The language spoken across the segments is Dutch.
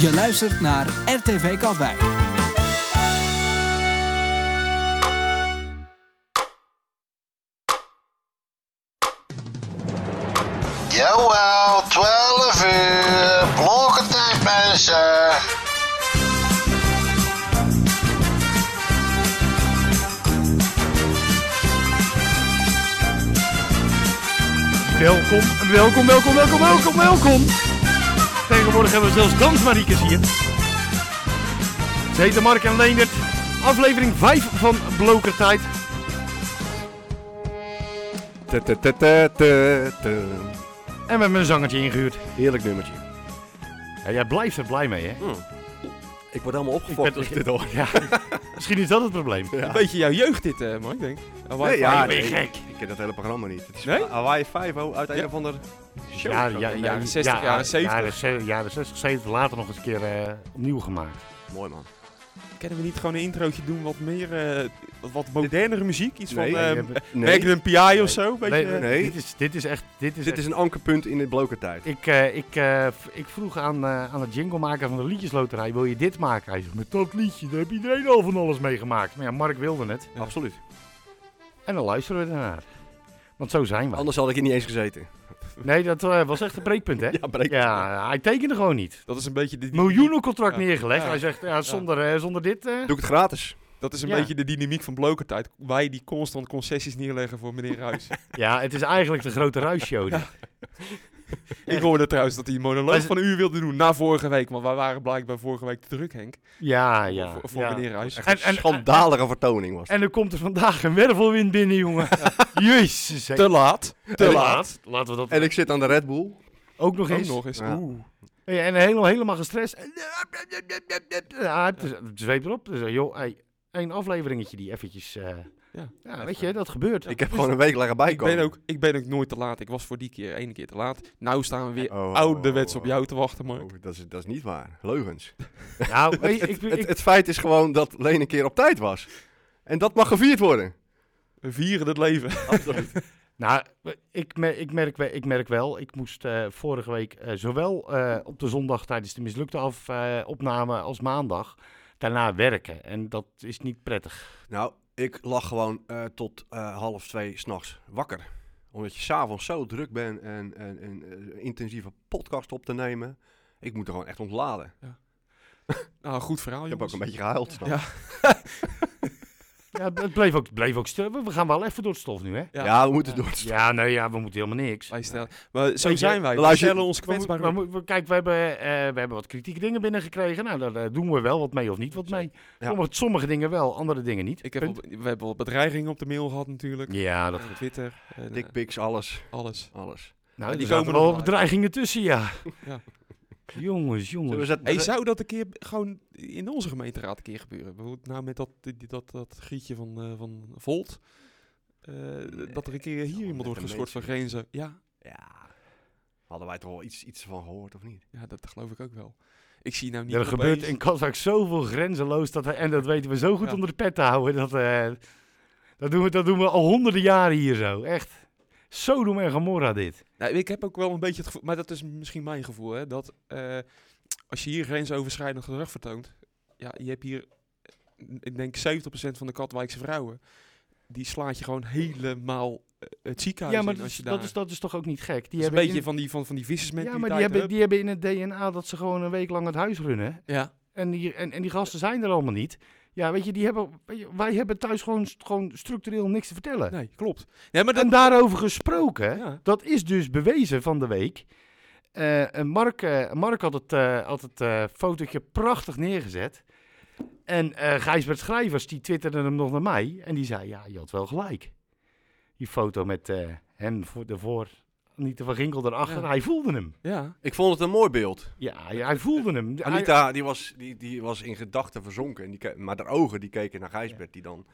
Je luistert naar RTV Katwijk. Jawel, 12 uur. Blokkentijd, mensen. Welkom, welkom, welkom, welkom, welkom, welkom. Tegenwoordig hebben we zelfs dansmariekes hier. Ze heten Mark en Leendert. Aflevering 5 van Blokertijd. En we hebben een zangertje ingehuurd. Heerlijk nummertje. Ja, jij blijft er blij mee, hè? Ik word helemaal Ik opgefokt als ik dit hoor. Ja, misschien is dat het probleem. Ja. Een beetje jouw jeugd dit, eh Mark, denk ik. Hawaii Nee, ja, nee, gek? Ik ken dat hele programma niet. Het is Nee? Hawaii 5 uit een of ander show. Ja, ja, de ja, jaren 60, ja, jaren 70. Jaren, ze- jaren 60, 70, later nog eens een keer eh, opnieuw gemaakt. Mooi man. Kunnen we niet gewoon een introotje doen wat meer, eh, wat, modernere muziek? Iets Nee, van uh, hebt- Nee, Magnum P.I. of zo? Beetje, Nee, nee. Dit, is, dit is echt... Dit is dit echt- is een ankerpunt in de blokertijd. Ik, eh, ik, eh, ik vroeg aan, eh, aan het jinglemaker van de liedjesloterij, wil je dit maken? Hij zegt, met dat liedje, daar heb iedereen al van alles meegemaakt. Maar ja, Mark wilde het. Ja. Absoluut. En dan luisteren we ernaar. Want zo zijn we. Anders had ik hier niet eens gezeten. Nee, dat eh, was echt een breekpunt, hè? Ja. Ja, hij tekende gewoon niet. Dat is een beetje de, Miljoenencontract Ja. neergelegd. Ja. Hij zegt, ja, zonder, eh, zonder dit... eh, Doe ik het gratis. dat is een beetje de dynamiek van blokertijd. Wij die constant concessies neerleggen voor meneer Ruijs. Ja, het is eigenlijk de grote ruisshow. ik hoorde trouwens dat hij monoloog van een uur wilde doen na vorige week. Want wij waren blijkbaar vorige week te druk, Henk. Ja, ja. voor voor ja. meneer En- een en- schandalige vertoning was. En er komt er vandaag een wervelwind binnen, jongen. Jezus. Te laat. Te laat. Laten we dat En ik zit aan de Red Bull. ook nog Ook eens. nog eens. Ja. Oeh. Ja, en helemaal, helemaal gestrest. Ja, het zweep erop. Dus, joh, één afleveringetje die eventjes... eh, Ja. ja, weet je, dat gebeurt. Ik heb gewoon een week Ik bijkomen. ben, ook, ik ben ook nooit te laat. Ik was voor die keer één keer te laat. Nou staan we weer Oh, ouderwets oh, op jou te wachten, Mark. Oh, dat, is, dat is niet waar. Leugens. Nou, ik, het, ik, het feit is gewoon dat Leen een keer op tijd was. En dat mag gevierd worden. We vieren het leven. Absoluut. nou, ik, ik, merk, ik merk wel, ik moest eh, vorige week eh, zowel eh, op de zondag tijdens de mislukte af, eh, opname als maandag daarna werken. En dat is niet prettig. Nou, ik lag gewoon eh, tot eh, half twee s'nachts wakker. Omdat je s'avonds zo druk bent en, en, en eh, intensieve podcast op te nemen. Ik moet er gewoon echt ontladen. Nou, goed verhaal, Ik heb ook een beetje gehuild. Ja. Ja, het bleef ook, bleef ook stil. We gaan wel even door het stof nu, hè? Ja, Ja. we moeten door het Ja, nee, ja, we moeten helemaal niks. Wij stellen. Maar zo zijn wij. We stellen ons We moeten- kwetsbaar we moeten- we- kijk, we hebben, eh, we hebben wat kritieke dingen binnengekregen. Nou, daar eh, doen we wel wat mee of niet wat mee. Ja. Sommige, sommige dingen wel, andere dingen niet. Ik heb Punt. op- we hebben wat bedreigingen op de mail gehad natuurlijk. Ja, dat... Op Twitter. En, eh, dickpics, alles. alles. alles. Nou, die komen komen wel nog. bedreigingen tussen, ja. Ja. Jongens, jongens. Hey, zou dat een keer gewoon in onze gemeenteraad een keer gebeuren? Bijvoorbeeld nou met dat, dat, dat grietje van, eh, van Volt. Eh, dat er een keer hier iemand wordt geschort van grenzen. Ja, Ja. Hadden wij toch wel iets, iets van gehoord of niet? ja, dat geloof ik ook wel. Ik zie nou niet Er gebeurt opeens- in Katwijk zoveel grenzeloos. Dat, en dat weten we zo goed Ja. onder de pet te houden. Dat, eh, dat, doen we, dat doen we al honderden jaren hier zo. Echt. Sodom en Gomorra dit. Nou, ik heb ook wel een beetje het gevoel, maar dat is misschien mijn gevoel, hè, dat eh, als je hier grensoverschrijdend gedrag vertoont, ja, je hebt hier, ik denk 70% van de Katwijkse vrouwen, die slaat je gewoon helemaal eh, het ziekenhuis Ja, maar in dat als is, je dat, daar... is, dat is toch ook niet gek? Die dat is een hebben beetje in- van die, van, van die ja, maar die hebben, die hebben in het DNA dat ze gewoon een week lang het huis runnen. Ja, En die, en, en die gasten zijn er allemaal niet. Ja, weet je, die hebben, wij hebben thuis gewoon, gewoon structureel niks te vertellen. nee, klopt. Ja, maar dat, En daarover gesproken, Ja. dat is dus bewezen van de week. Eh, en Mark, eh, Mark had het, eh, had het fotootje prachtig neergezet. En Gijsbert Schrijvers, die twitterde hem nog naar mij. En die zei, ja, je had wel gelijk. Die foto met hem voor, ervoor, niet van Ginkel erachter. Ja. Hij voelde hem. ja, Ik vond het een mooi beeld. Ja, hij, hij voelde hem. Hij- Anita, die was, die, die was in gedachten verzonken. En die ke- maar de ogen die keken naar Gijsbert, die dan...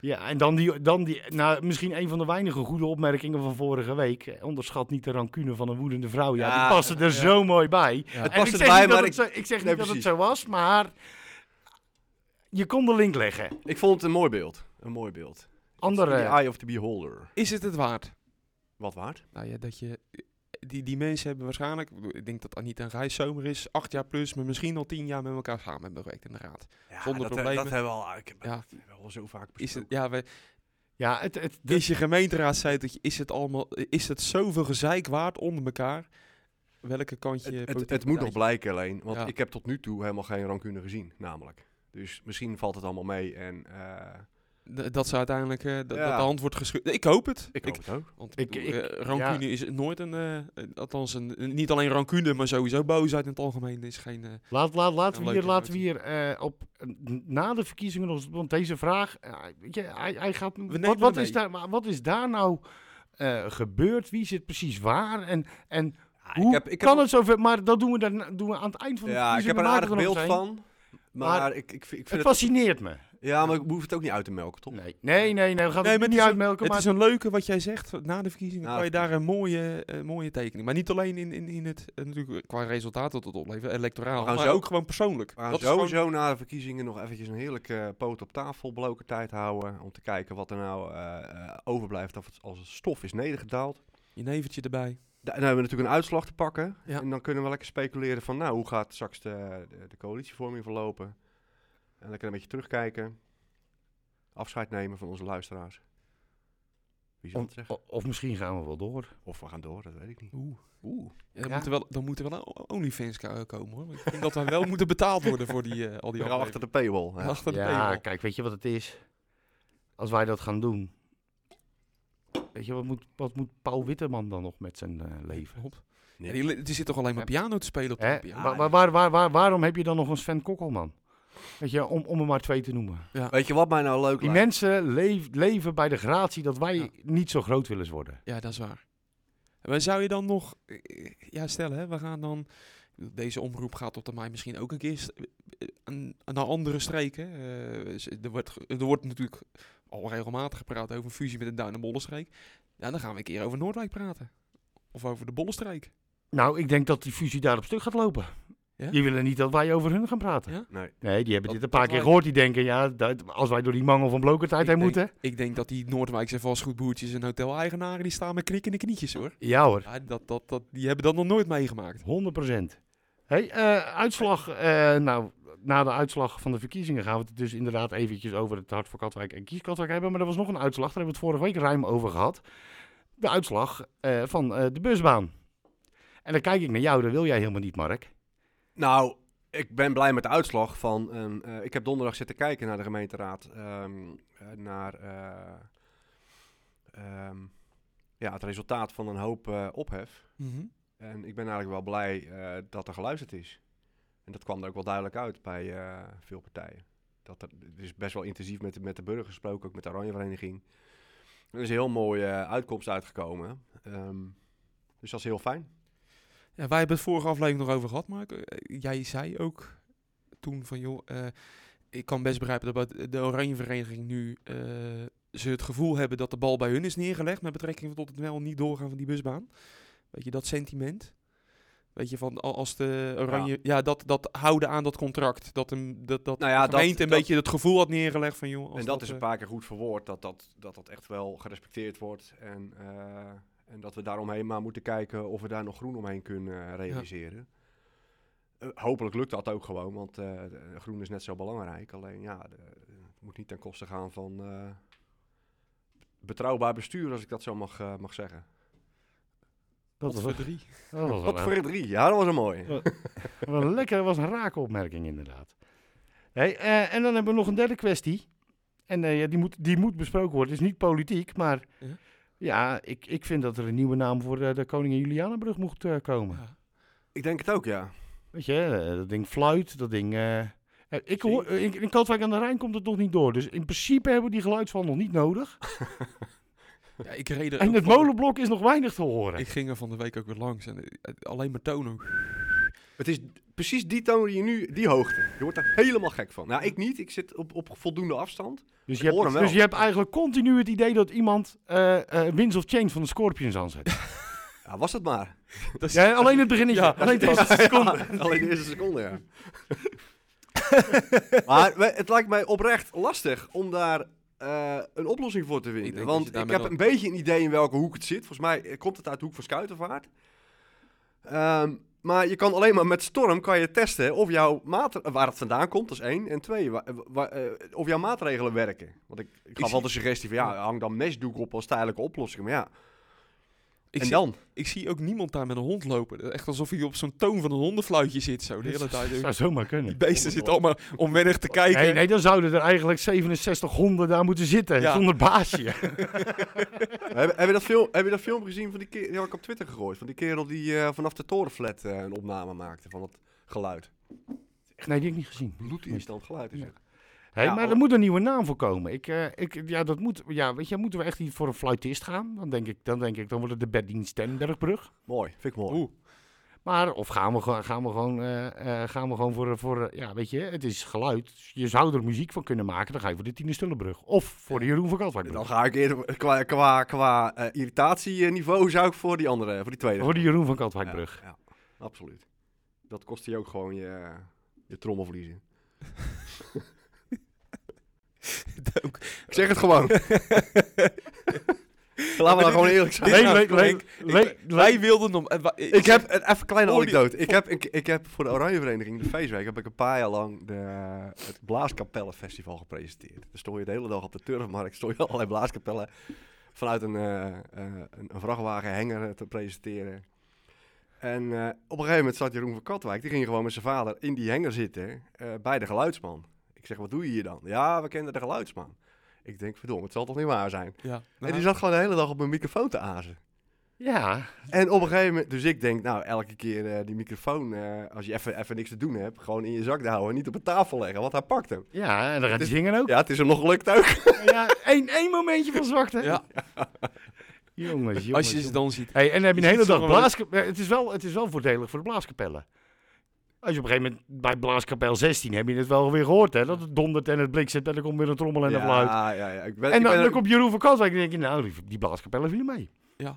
Ja, en dan die, dan die, nou, misschien een van de weinige goede opmerkingen van vorige week. Onderschat niet de rancune van een woedende vrouw. Ja, Ja, die paste er ja. zo mooi bij. Ja. Het En ik zeg erbij, niet dat maar het ik, zo, ik zeg Nee, niet dat het zo was, maar je kon de link leggen. ik vond het een mooi beeld. Een mooi beeld. Andere, the eye of the beholder. is het het waard? Wat waard? Nou ja, dat je die, die mensen hebben waarschijnlijk, ik denk dat Anita en Gijs zomer is, acht jaar plus, maar misschien al tien jaar met elkaar samen hebben gewerkt in de raad. Ja, Zonder dat, problemen. Dat hebben we al, ik heb Ja. dat hebben we al zo vaak Is het, ja, we, Ja, het, het, de- is je gemeenteraadzeteltje, is het allemaal, is het zoveel gezeik waard onder elkaar? Welke kant je Het, het, het moet nog blijken alleen, want Ja. ik heb tot nu toe helemaal geen rancune gezien, namelijk. Dus misschien valt het allemaal mee en eh, Dat ze uiteindelijk, eh, d- dat Ja. de hand wordt geschud. Ik hoop het. ik hoop het ook. Want Ik- ik, ik- eh, rancune is nooit een, eh, althans een, niet alleen rancune, maar sowieso boosheid in het algemeen is geen... Laat, laat, laten Een we hier, laten we hier eh, op, na de verkiezingen nog, want deze vraag, weet je, hij, hij gaat, wat, wat, is daar, maar wat is daar nou eh, gebeurd? Wie zit precies waar? En, en Ja, hoe ik heb, ik heb, kan het zover? Maar dat doen we, dan, doen we aan het eind van de ja, ik heb verkiezingen. er een aardig beeld van, maar, Maar ik, ik, vind- ik Het vind het... fascineert me. Ja, maar ik hoef het ook niet uit te melken, toch? Nee, nee, nee, nee we gaan Nee, het niet uitmelken. Het Maar is een leuke wat jij zegt. Na de verkiezingen kan je daar een mooie, eh, mooie tekening. Maar niet alleen in, in, in het, eh, natuurlijk qua resultaten tot opleveren, electoraal, We gaan maar zo- ook gewoon persoonlijk. We gaan Dat gewoon- sowieso na de verkiezingen nog eventjes een heerlijke poot op tafel bloken tijd houden. Om te kijken wat er nou eh, eh, overblijft of het, als het stof is nedergedaald. je nevertje erbij. Da- Dan hebben we natuurlijk een uitslag te pakken. Ja. En dan kunnen we lekker speculeren van, nou, hoe gaat straks de, de, de coalitievorming verlopen? En lekker een beetje terugkijken. Afscheid nemen van onze luisteraars. Wie zal Om- het zeggen? o- of misschien gaan we wel door. Of we gaan door, dat weet ik niet. Oeh. Oeh. Ja, dan, Ja. Moeten wel, dan moeten wel o- OnlyFans ko- komen hoor. Ik vind dat wij wel moeten betaald worden voor die, eh, al die gaan achter de paywall. hè. Achter de ja, paywall. kijk, weet je wat het is? Als wij dat gaan doen. Weet je, wat moet, wat moet Paul Witteman dan nog met zijn eh, leven? Ja, Niks. die, zit toch alleen maar piano te spelen op de piano? Waar, waar, waar, waar, waar- waarom heb je dan nog een Sven Kokkelman? Weet je, om, om er maar twee te noemen. Weet je wat mij nou leuk Die lijkt? mensen leef- leven bij de gratie dat wij Ja. niet zo groot willen worden. Ja, dat is waar. Maar zou je dan nog... eh, Ja, stel hè, we gaan dan... Deze omroep gaat op termijn misschien ook een keer st- eh, een- naar andere streken. Eh, z- er, wordt, ge- er wordt natuurlijk al regelmatig gepraat over een fusie met de Duin- en Bollenstreek. Ja, dan gaan we een keer over Noordwijk praten. Of over de Bollenstreek. Nou, ik denk dat die fusie daar op stuk gaat lopen. Ja? Die willen niet dat wij over hun gaan praten. Ja? Nee. Nee, die hebben Dat- dit een paar keer lijkt- gehoord. Die denken, ja, dat, als wij door die mangel van blokertijd heen denk- moeten. Ik denk dat die Noordwijkse vastgoedboertjes en hoteleigenaren... die staan met knikkende knietjes hoor. Ja hoor, Ja, dat, dat, dat, die hebben dat nog nooit meegemaakt. 100% Hey, eh, uitslag. eh, nou, na de uitslag van de verkiezingen gaan we het dus inderdaad eventjes over het Hart voor Katwijk en Kies Katwijk hebben. Maar er was nog een uitslag, daar hebben we het vorige week ruim over gehad. De uitslag eh, van eh, de busbaan. En dan kijk ik naar jou, dat wil jij helemaal niet, Mark. Nou, ik ben blij met de uitslag van. eh, ik heb donderdag zitten kijken naar de gemeenteraad. ehm, eh, naar eh, ehm, ja, het resultaat van een hoop ophef. En ik ben eigenlijk wel blij dat er geluisterd is. En dat kwam er ook wel duidelijk uit bij veel partijen. Dat er, er is best wel intensief met, de- met de burgers gesproken, ook met de Oranjevereniging. Er is een heel mooie uitkomst uitgekomen. Ehm, dus dat is heel fijn. Ja, wij hebben het vorige aflevering nog over gehad, Mark. Eh, Jij zei ook toen van, joh, eh, ik kan best begrijpen dat de Oranje Vereniging nu eh, ze het gevoel hebben dat de bal bij hun is neergelegd met betrekking tot het wel niet doorgaan van die busbaan. Weet je, dat sentiment. Weet je, van al- als de Oranje, ja, dat, dat houden aan dat contract. Dat, een, dat, dat Nou ja, dat- een dat- beetje het gevoel had neergelegd van, joh, als en dat, is een paar keer goed verwoord, dat dat, dat dat echt wel gerespecteerd wordt. En, eh, en dat we daaromheen maar moeten kijken of we daar nog groen omheen kunnen eh, realiseren. Eh, hopelijk lukt dat ook gewoon, want eh, groen is net zo belangrijk. Alleen ja, de- het moet niet ten koste gaan van eh, betrouwbaar bestuur, als ik dat zo mag, mag zeggen. Dat wat was, voor drie. dat was voor een drie, ja, dat was een mooie. Wat een lekker, was een rake opmerking inderdaad. Hey, eh, en dan hebben we nog een derde kwestie. En eh, ja, die, moet, die moet besproken worden. Het is niet politiek, maar Ja? Ja, ik, ik vind dat er een nieuwe naam voor eh, de Koningin Julianenbrug moet eh, komen. Ja. Ik denk het ook, ja. Weet je, eh, dat ding fluit, dat ding... ik hoor, in, in Katwijk aan de Rijn komt het nog niet door. Dus in principe hebben we die geluidsval nog niet nodig. Ja, ik reed er En het molenblok is nog weinig te horen. Ik ging er van de week ook weer langs en alleen maar tonen. Het is precies die toon die je nu, die hoogte. Je wordt er helemaal gek van. Nou, ik niet. Ik zit op, op voldoende afstand. dus, je hebt, dus je hebt eigenlijk continu het idee dat iemand eh eh Winds of Change van de Scorpions aanzet. Ja, was het maar. Dat is- Ja, alleen het beginnetje. Ja, alleen de dat eerste seconde. Ja, alleen de eerste seconde, ja. maar het lijkt mij oprecht lastig om daar eh, een oplossing voor te vinden. dat Want ik heb wel- een beetje een idee in welke hoek het zit. Volgens mij komt het uit de hoek van Schuitenvaart. Ehm, maar je kan alleen maar met storm kan je testen of jouw waar het vandaan komt, dat is één. En twee, wa- wa- eh, of jouw maatregelen werken. Want ik, ik gaf wel de suggestie van ja, hang dan mesdoek op als tijdelijke oplossing. Maar ja, Ik en zie, dan? ik zie ook niemand daar met een hond lopen. Echt alsof hij op zo'n toon van een hondenfluitje zit zo de hele tijd. zou zomaar Die kunnen. beesten zitten allemaal onwennig te kijken. Nee, nee, dan zouden er eigenlijk 67 honden daar moeten zitten, Ja. zonder baasje. heb, heb, je dat film, heb je dat film gezien van die kerel, die had ik op Twitter gegooid, van die kerel die eh, vanaf de torenflat eh, een opname maakte van het geluid. nee, die heb ik niet gezien. Bloedinstand geluid is het. Hey, Ja, maar er moet een nieuwe naam voor komen. Ik, eh, ik, ja, dat moet, ja, weet je, moeten we echt niet voor een fluitist gaan? Dan denk ik, dan, denk ik, dan wordt het de Berdien Stenbergbrug. Mooi, vind ik mooi. Oeh. Maar, of gaan we, gewoon- gaan we gewoon, eh, eh, gaan we gewoon voor, voor, ja, weet je, het is geluid. Je zou er muziek van kunnen maken, dan ga je voor de Tine Stullenbrug. Of voor de Jeroen van Katwijkbrug. Dan ga ik eerder qua, qua, qua irritatieniveau zou ik voor die andere, voor die tweede. Voor de Jeroen van Ja, Katwijkbrug. ja, absoluut. Dat kost je ook gewoon je, je trommelvliezen. Ook- Ik zeg het gewoon. Laten we nou gewoon eerlijk zijn. Nee, Nou, nee, nee, ik- ik- nee, wij wilden hem... eh, Ik heb een even een kleine anekdote. Ik heb, ik, ik heb voor de Oranje Vereniging, de feestweek, heb ik een paar jaar lang de, het Blaaskapellenfestival gepresenteerd. Dan stond je de hele dag op de Turfmarkt, stond je allerlei blaaskapellen vanuit een, eh, eh, een, vrachtwagenhanger eh, te presenteren. En eh, op een gegeven moment zat Jeroen van Katwijk, die ging gewoon met zijn vader in die hanger zitten eh, bij de geluidsman. Ik zeg, wat doe je hier dan? Ja, we kennen de geluidsman. Ik denk, verdomme, het zal toch niet waar zijn? Ja, En nou, die zat gewoon de hele dag op mijn microfoon te azen. Ja, En op een gegeven moment, dus ik denk, nou, elke keer eh, die microfoon, eh, als je even, even niks te doen hebt, gewoon in je zak te houden en niet op een tafel leggen, want hij pakt hem. ja, en dan gaat hij zingen ook. Ja, het is hem nog gelukt ook. Ja, één, één momentje van zwakte. ja, Jongens, jongens. als je ze dan ziet. Hey, en dan heb je Je een hele dag ze wel- blaaskapellen. Het, is wel, het is wel voordelig voor de blaaskapellen. Als je op een gegeven moment bij blaaskapel 16 heb je het wel weer gehoord, hè? Dat het dondert en het bliksemt en er komt weer een trommel en een fluit. ja, ja, ja. Ik ben, En ik dan, ben dan komt Jeroen van Katwijk en denk je, nou, die, die blaaskapellen vielen mee.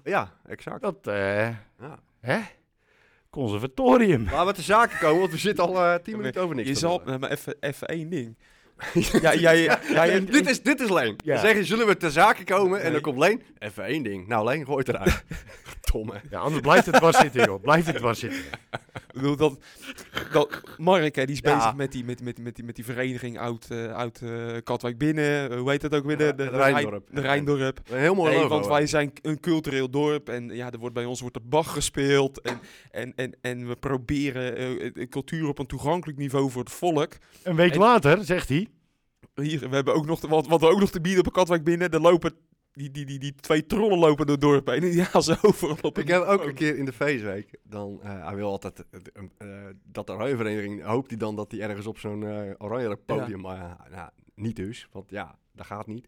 Ja, exact. Dat, eh, Ja. hè? Conservatorium. Laten we te zaken komen, want we zitten al eh, tien minuten over niks. Je zal... maar even, even één ding. ja, jij... jij dit, is, dit is Leen. Ja. Dan zeg je, zullen we te zaken komen? En dan komt Leen. Even één ding. Nou, Leen, gooi het eruit. Domme. Ja, anders blijft het dwars zitten, joh. Blijft het dwars zitten. Bedoel, dat, dat Mark, hè, die is Ja. bezig met die, met, met, met, die, met die vereniging uit, eh uit eh, Katwijk Binnen. Eh, hoe heet dat ook weer? De, Ja, de, Rijndorp. De Rijndorp. Een heel mooi Nee, logo. want wij zijn een cultureel dorp en ja, er wordt bij ons wordt er Bach gespeeld. En, en, en, en we proberen eh, cultuur op een toegankelijk niveau voor het volk. Een week En- later zegt hij... Hier, we hebben ook nog, te- wat, wat we ook nog te bieden op Katwijk Binnen, er lopen... Die, die, die, die twee trollen lopen door het dorp heen. en Die gaan ze overal op Ik een heb ook een keer in de feestweek, dan, eh, hij wil altijd, eh, eh, dat de oranje vereniging, hoopt hij dan dat hij ergens op zo'n oranje podium, maar ja, nou, niet dus, want ja, dat gaat niet.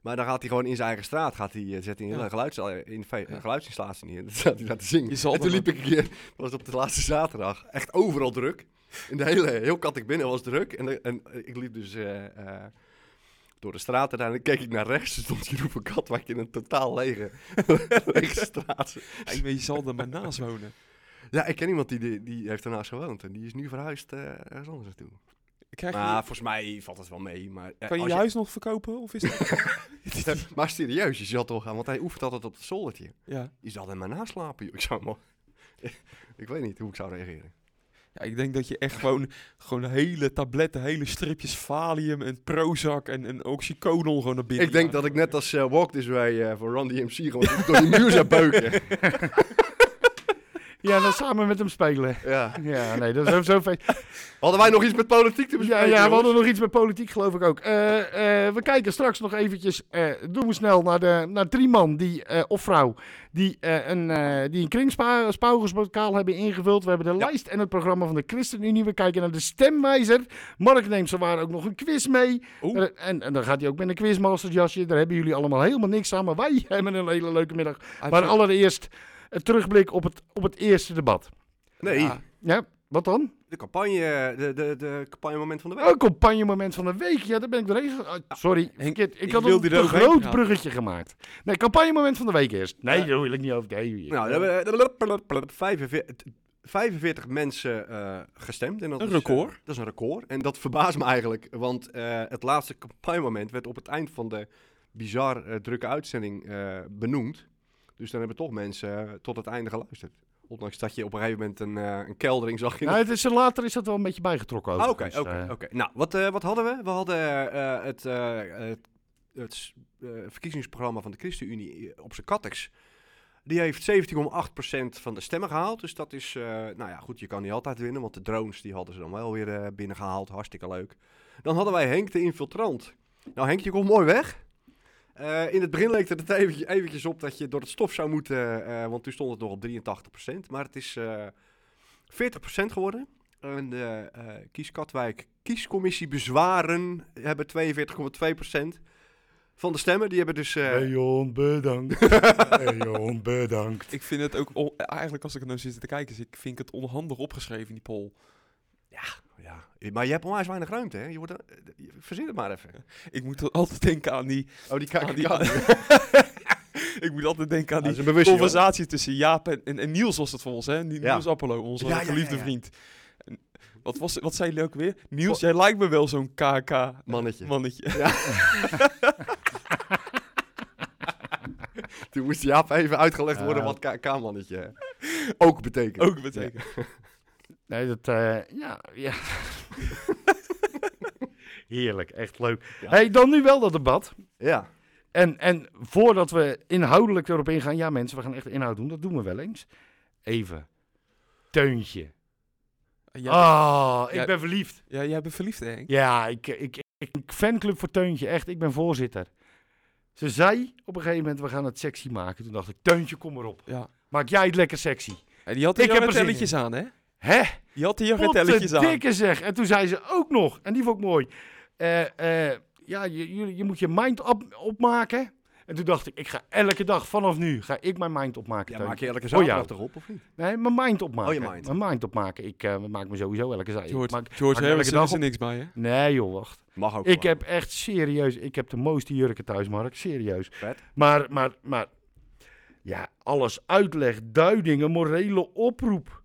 Maar dan gaat hij gewoon in zijn eigen straat, gaat hij, zet hij een Ja. geluids, in Ja. geluidsinstallatie neer. Dan staat hij daar te zingen. En toen liep ik een keer, dat was op de laatste zaterdag, echt overal druk. In de hele, heel Katwijk binnen was druk. En, en ik liep dus door de straat en dan keek ik naar rechts. Er stond Jeroen van Katwijk in een totaal lege, lege straat. Ja, ik weet, je zal er maar naast wonen. Ja, ik ken iemand die, die, die heeft ernaast gewoond en die is nu verhuisd eh ergens anders naartoe. Krijg je, Maar volgens mij valt het wel mee. Maar, eh, kan je je huis nog verkopen? Of is dat... maar serieus, je zal toch gaan, want hij oefent altijd op het zoldertje. ja. Je zal er maar naast slapen, joh. Ik zou maar... ik weet niet hoe ik zou reageren. Ja, ik denk dat je echt gewoon, gewoon hele tabletten, hele stripjes Valium en Prozac en, en Oxycodon gewoon naar binnen. Ik denk dat ik net als eh, Walk This Way eh, voor Run DMC gewoon door die muur zou beuken. Ja, dan samen met hem spelen. ja. Ja, nee, dat is zo fijn. Hadden wij nog iets met politiek te Ja, bespreken? ja, we jongens? hadden nog iets met politiek, geloof ik ook. Eh, eh, we kijken straks nog eventjes, eh, doen we snel, naar, de, naar drie man die, of vrouw die, een, die een kringspauwgersbokaal hebben ingevuld. We hebben de Ja. lijst en het programma van de ChristenUnie. We kijken naar de stemwijzer. Mark neemt zowaar ook nog een quiz mee. En, en dan gaat hij ook met een quizmasters jasje. Daar hebben jullie allemaal helemaal niks aan. Maar wij hebben een hele leuke middag. Maar allereerst een terugblik op het, op het eerste debat. Nee, Ja. Ja, wat dan? de campagne, de, de, de campagnemoment van de week. Een campagnemoment van de week. Ja, daar ben ik doorheen. Ah, sorry, Henk. Ik, ik had een te groot bruggetje gemaakt. Nee, campagnemoment van de week eerst. Nee, Ja. daar wil ik niet over. Nee, Nou, we hebben 45, 45 mensen eh, gestemd. En dat Een is, eh, record. dat is een record. En dat verbaast me eigenlijk, want eh, het laatste campagnemoment werd op het eind van de bizar eh, drukke uitzending eh, benoemd. Dus dan hebben toch mensen eh, tot het einde geluisterd. Ondanks dat je op een gegeven moment een, eh, een keldering zag. In Nou, het is, later is dat wel een beetje bijgetrokken. Oké, overigens. oké, Eh, oké. Nou, wat, wat hadden we? We hadden het, het, verkiezingsprogramma van de ChristenUnie op zijn kattex. Die heeft 17,8% van de stemmen gehaald. Dus dat is, nou ja, goed, je kan niet altijd winnen. Want de drones, die hadden ze dan wel weer eh, binnengehaald. Hartstikke leuk. Dan hadden wij Henk de infiltrant. Nou, Henk, je komt mooi weg. Eh, in het begin leek het er eventjes, eventjes op dat je door het stof zou moeten, eh, want toen stond het nog op 83%. Maar het is eh 40% geworden. En de eh Kies Katwijk Kiescommissie bezwaren hebben 42,2% van de stemmen. Die hebben dus... eh, Leon, bedankt. Leon, bedankt. Ik vind het ook, on- eigenlijk als ik er nou zit te kijken, vind ik het onhandig opgeschreven, die poll. ja, maar je hebt onwijs weinig ruimte, hè? Je wordt, er- eh, verzin het maar even. Ik moet altijd denken aan die... Oh, die aan ik moet altijd denken aan die conversatie tussen Jaap en, en, en Niels was het volgens, hè? Ja. Niels Appelo, onze Ja, ja, ja, geliefde ja. vriend. En wat, was, wat zei hij ook weer? Niels, jij lijkt me wel zo'n KK Mannetje. mannetje. Toen moest Jaap even uitgelegd worden Ja. wat KK-mannetje ook betekent. Ook betekent. Nee, dat, eh, ja, ja. Heerlijk, echt leuk. Ja. Hey, dan nu wel dat debat. Ja. En, en voordat we inhoudelijk erop ingaan, ja mensen, we gaan echt inhoud doen, dat doen we wel eens. Even, Teuntje. Ja, Ah, ik Ja. ben verliefd. ja, jij bent verliefd, hè, Henk? Ja, ik, ik, ik, ik fanclub voor Teuntje, echt, ik ben voorzitter. Ze zei op een gegeven moment, we gaan het sexy maken. Toen dacht ik, Teuntje, kom erop. Ja. Maak jij het lekker sexy. En die had Ik heb er aan, hè? Hè? Die had de jarretelletjes aan. dikke zeg. En toen zei ze ook nog, en die vond ik mooi. eh, eh, ja, je, je, je moet je mind op, opmaken. En toen dacht ik, ik ga elke dag vanaf nu, ga ik mijn mind opmaken. Ja, maak je elke jou. zaterdag toch op, of niet? Nee, mijn mind opmaken. Oh, je mind. Mijn mind opmaken. Ik eh, maak me sowieso elke zaterdag. George, maak- George maak Harrison elke is er dag niks bij, hè? Nee joh, wacht. Mag ook Ik heb echt serieus, ik heb de mooiste jurken thuis, Mark. Serieus. Vet. Maar, maar, maar, ja, alles uitleg, duidingen, morele oproep.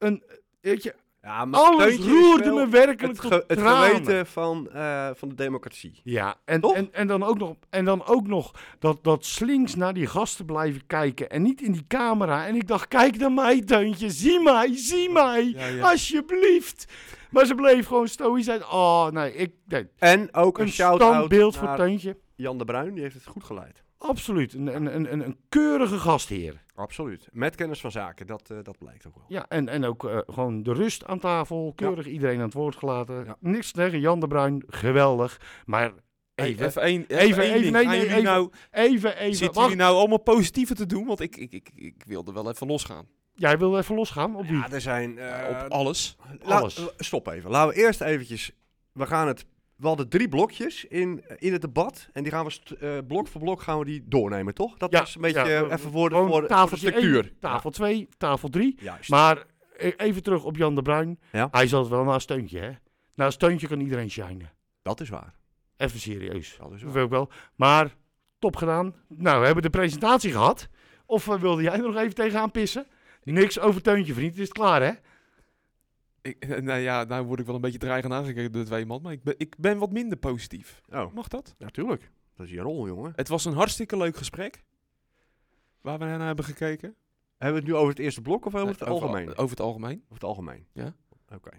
Een, weet je, Ja, maar alles roerde me werkelijk het, ge- het geweten van, eh, van de democratie. Ja, en, Toch? en, en, dan ook nog, en dan ook nog dat, dat slinks naar die gasten blijven kijken en niet in die camera. En ik dacht, kijk naar mij, Teuntje, zie mij, zie mij, Ja, ja. alsjeblieft. Maar ze bleef gewoon stoïsch zijn. Oh, nee, ik, nee. En ook een, een shout-out standbeeld voor Teuntje. Jan de Bruin. Die heeft het goed geleid. Absoluut, een, een, een, een, keurige gastheer. Absoluut. Met kennis van zaken. Dat, eh, dat blijkt ook wel. Ja, en, en ook eh, gewoon de rust aan tafel, keurig iedereen aan het woord gelaten. Ja. Niks te zeggen, Jan de Bruin, geweldig. Maar even, even even, even- even- ding. nee, nee, jullie even- nou, even, even, zitten wacht. jullie nou allemaal positiever te doen? Want ik, ik, ik, ik wilde wel even losgaan. Jij wil even losgaan op wie? Ja, er zijn... eh, op alles. la- alles. stop even. Laten we eerst eventjes... We gaan het... We hadden drie blokjes in, in het debat. En die gaan we eh, blok voor blok gaan we die doornemen, toch? Dat Ja, was een beetje ja, eh, even voor de, voor, de- voor de tafeltje structuur. één, tafel 2, tafel 3. Ja, juist. Maar even terug op Jan de Bruin. Hij zat wel naast Steuntje, hè? Naast Steuntje kan iedereen shinen. dat is waar. Even serieus. Dat is waar. ik wel. Maar top gedaan. Nou, we hebben de presentatie gehad. Of eh, wilde jij er nog even tegenaan pissen? Niks over Teuntje, vriend. Het is klaar, hè? Ik, nou ja, nou word ik wel een beetje dreigend aangekeken door twee man. Maar ik ben, ik ben wat minder positief. Oh, Mag dat? natuurlijk. Dat is je rol, jongen. Het was een hartstikke leuk gesprek. Waar we naar hebben gekeken. Hebben we het nu over het eerste blok of over het Eh, algemeen? Over, over het algemeen. Over het algemeen? Ja. Oké.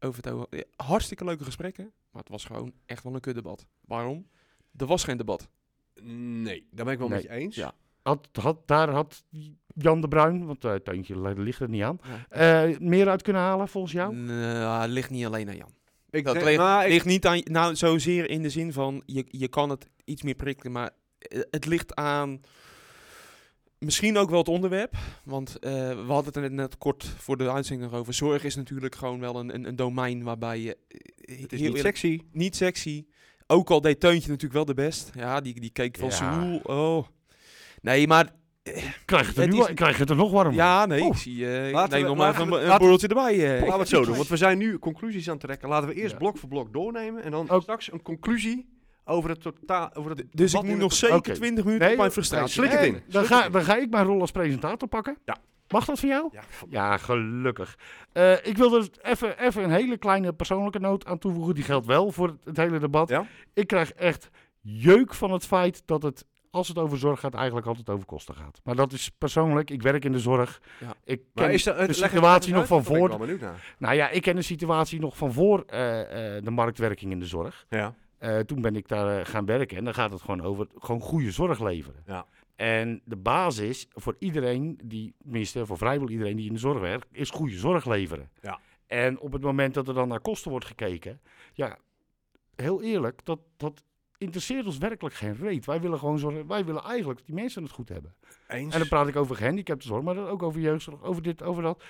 Over het, over- ja, hartstikke leuke gesprekken. Maar het was gewoon echt wel een kutdebat. Waarom? Er was geen debat. Nee, daar ben ik wel met je Nee. eens. Ja. Had, had, daar had Jan de Bruin, want eh Teuntje li- ligt er niet aan, Ja. eh, meer uit kunnen halen volgens jou? Nou, het ligt niet alleen aan Jan. Ik Dat denk- ligt, ik- ligt niet aan, nou zozeer in de zin van, je, je kan het iets meer prikkelen, maar eh, het ligt aan misschien ook wel het onderwerp. Want eh, we hadden het er net, net kort voor de uitzending nog over. Zorg is natuurlijk gewoon wel een, een, een domein waarbij je... eh, het is heel niet eerlijk- sexy. niet sexy. Ook al deed Teuntje natuurlijk wel de best. Ja, die, die keek van Ja. Seoul. Oh. Nee, maar... Krijg je het, er Het nu, is- krijg je het er nog warmer? Ja, nee, Oh. ik zie... eh, ik Laten neem we- nog maar even we- een, borreltje erbij. eh. Laten we het zo doen, want we zijn nu conclusies aan het trekken. Laten we eerst Ja. blok voor blok doornemen en dan Ook- straks een conclusie over het totaal. Over het Dus ik moet nog het- zeker Oké. 20 minuten Nee, op mijn frustratie. slik het Nee, in. Dan ga, dan ga ik mijn rol als presentator pakken. Ja. Mag dat van jou? Ja, Ja, gelukkig. Eh, ik wil er even, even een hele kleine persoonlijke noot aan toevoegen. Die geldt wel voor het, het hele debat. Ja? Ik krijg echt jeuk van het feit dat het als het over zorg gaat, eigenlijk altijd over kosten gaat. Maar dat is persoonlijk, ik werk in de zorg. Ja. Ik ken is er, de situatie nog van ik voor. naar. Nou ja, ik ken de situatie nog van voor eh, eh, de marktwerking in de zorg. Ja. Eh, toen ben ik daar gaan werken en dan gaat het gewoon over gewoon goede zorg leveren. Ja. En de basis voor iedereen, die, tenminste voor vrijwel iedereen die in de zorg werkt, is goede zorg leveren. Ja. En op het moment dat er dan naar kosten wordt gekeken, ja, heel eerlijk, dat, dat interesseert ons werkelijk geen reet. Wij willen gewoon zorgen, wij willen eigenlijk dat die mensen het goed hebben. Eens. En dan praat ik over gehandicaptenzorg, maar dan ook over jeugdzorg, over dit, over dat.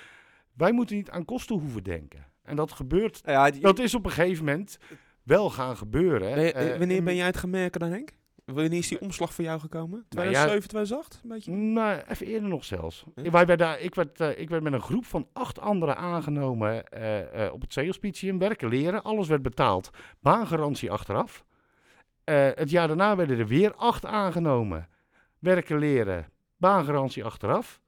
Wij moeten niet aan kosten hoeven denken. En dat gebeurt, Nou ja, die- dat is op een gegeven moment wel gaan gebeuren. Eh, wanneer en- ben jij het gaan merken dan, Henk? Wanneer is die omslag voor jou gekomen? Nou ja- 2007, 2008? Een beetje? Nou, even eerder nog zelfs. Wij werden, ik, werd, eh, ik werd met een groep van acht anderen aangenomen eh, op het zeehospitium. Werken, leren, alles werd betaald. Baangarantie achteraf. Eh, het jaar daarna werden er weer acht aangenomen. Werken, leren, baangarantie achteraf.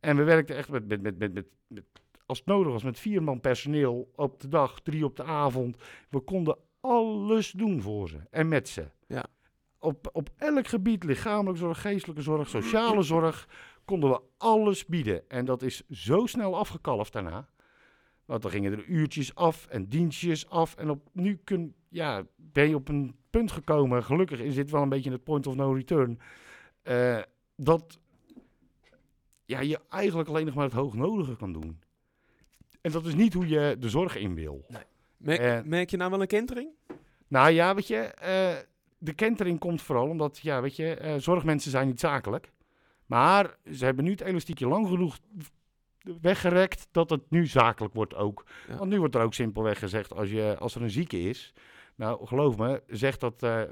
En we werkten echt met, met, met, met, met, met- als het nodig was, met vier man personeel op de dag, drie op de avond. We konden alles doen voor ze en met ze. Ja. Op, op elk gebied, lichamelijke zorg, geestelijke zorg, sociale zorg, konden we alles bieden. En dat is zo snel afgekalfd daarna. Want dan gingen er uurtjes af en dienstjes af. En op, nu kun, ja, ben je op een punt gekomen, gelukkig is dit wel een beetje het point of no return, eh, dat ja, je eigenlijk alleen nog maar het hoognodige kan doen. En dat is niet hoe je de zorg in wil. Merk, Eh. merk je nou wel een kentering? Nou ja, weet je, eh, de kentering komt vooral omdat, ja, weet je, zorgmensen zijn niet zakelijk. Maar ze hebben nu het elastiekje lang genoeg weggerekt dat het nu zakelijk wordt ook. Ja. Want nu wordt er ook simpelweg gezegd, als, je, als er een zieke is, nou geloof me, zeg dat, eh,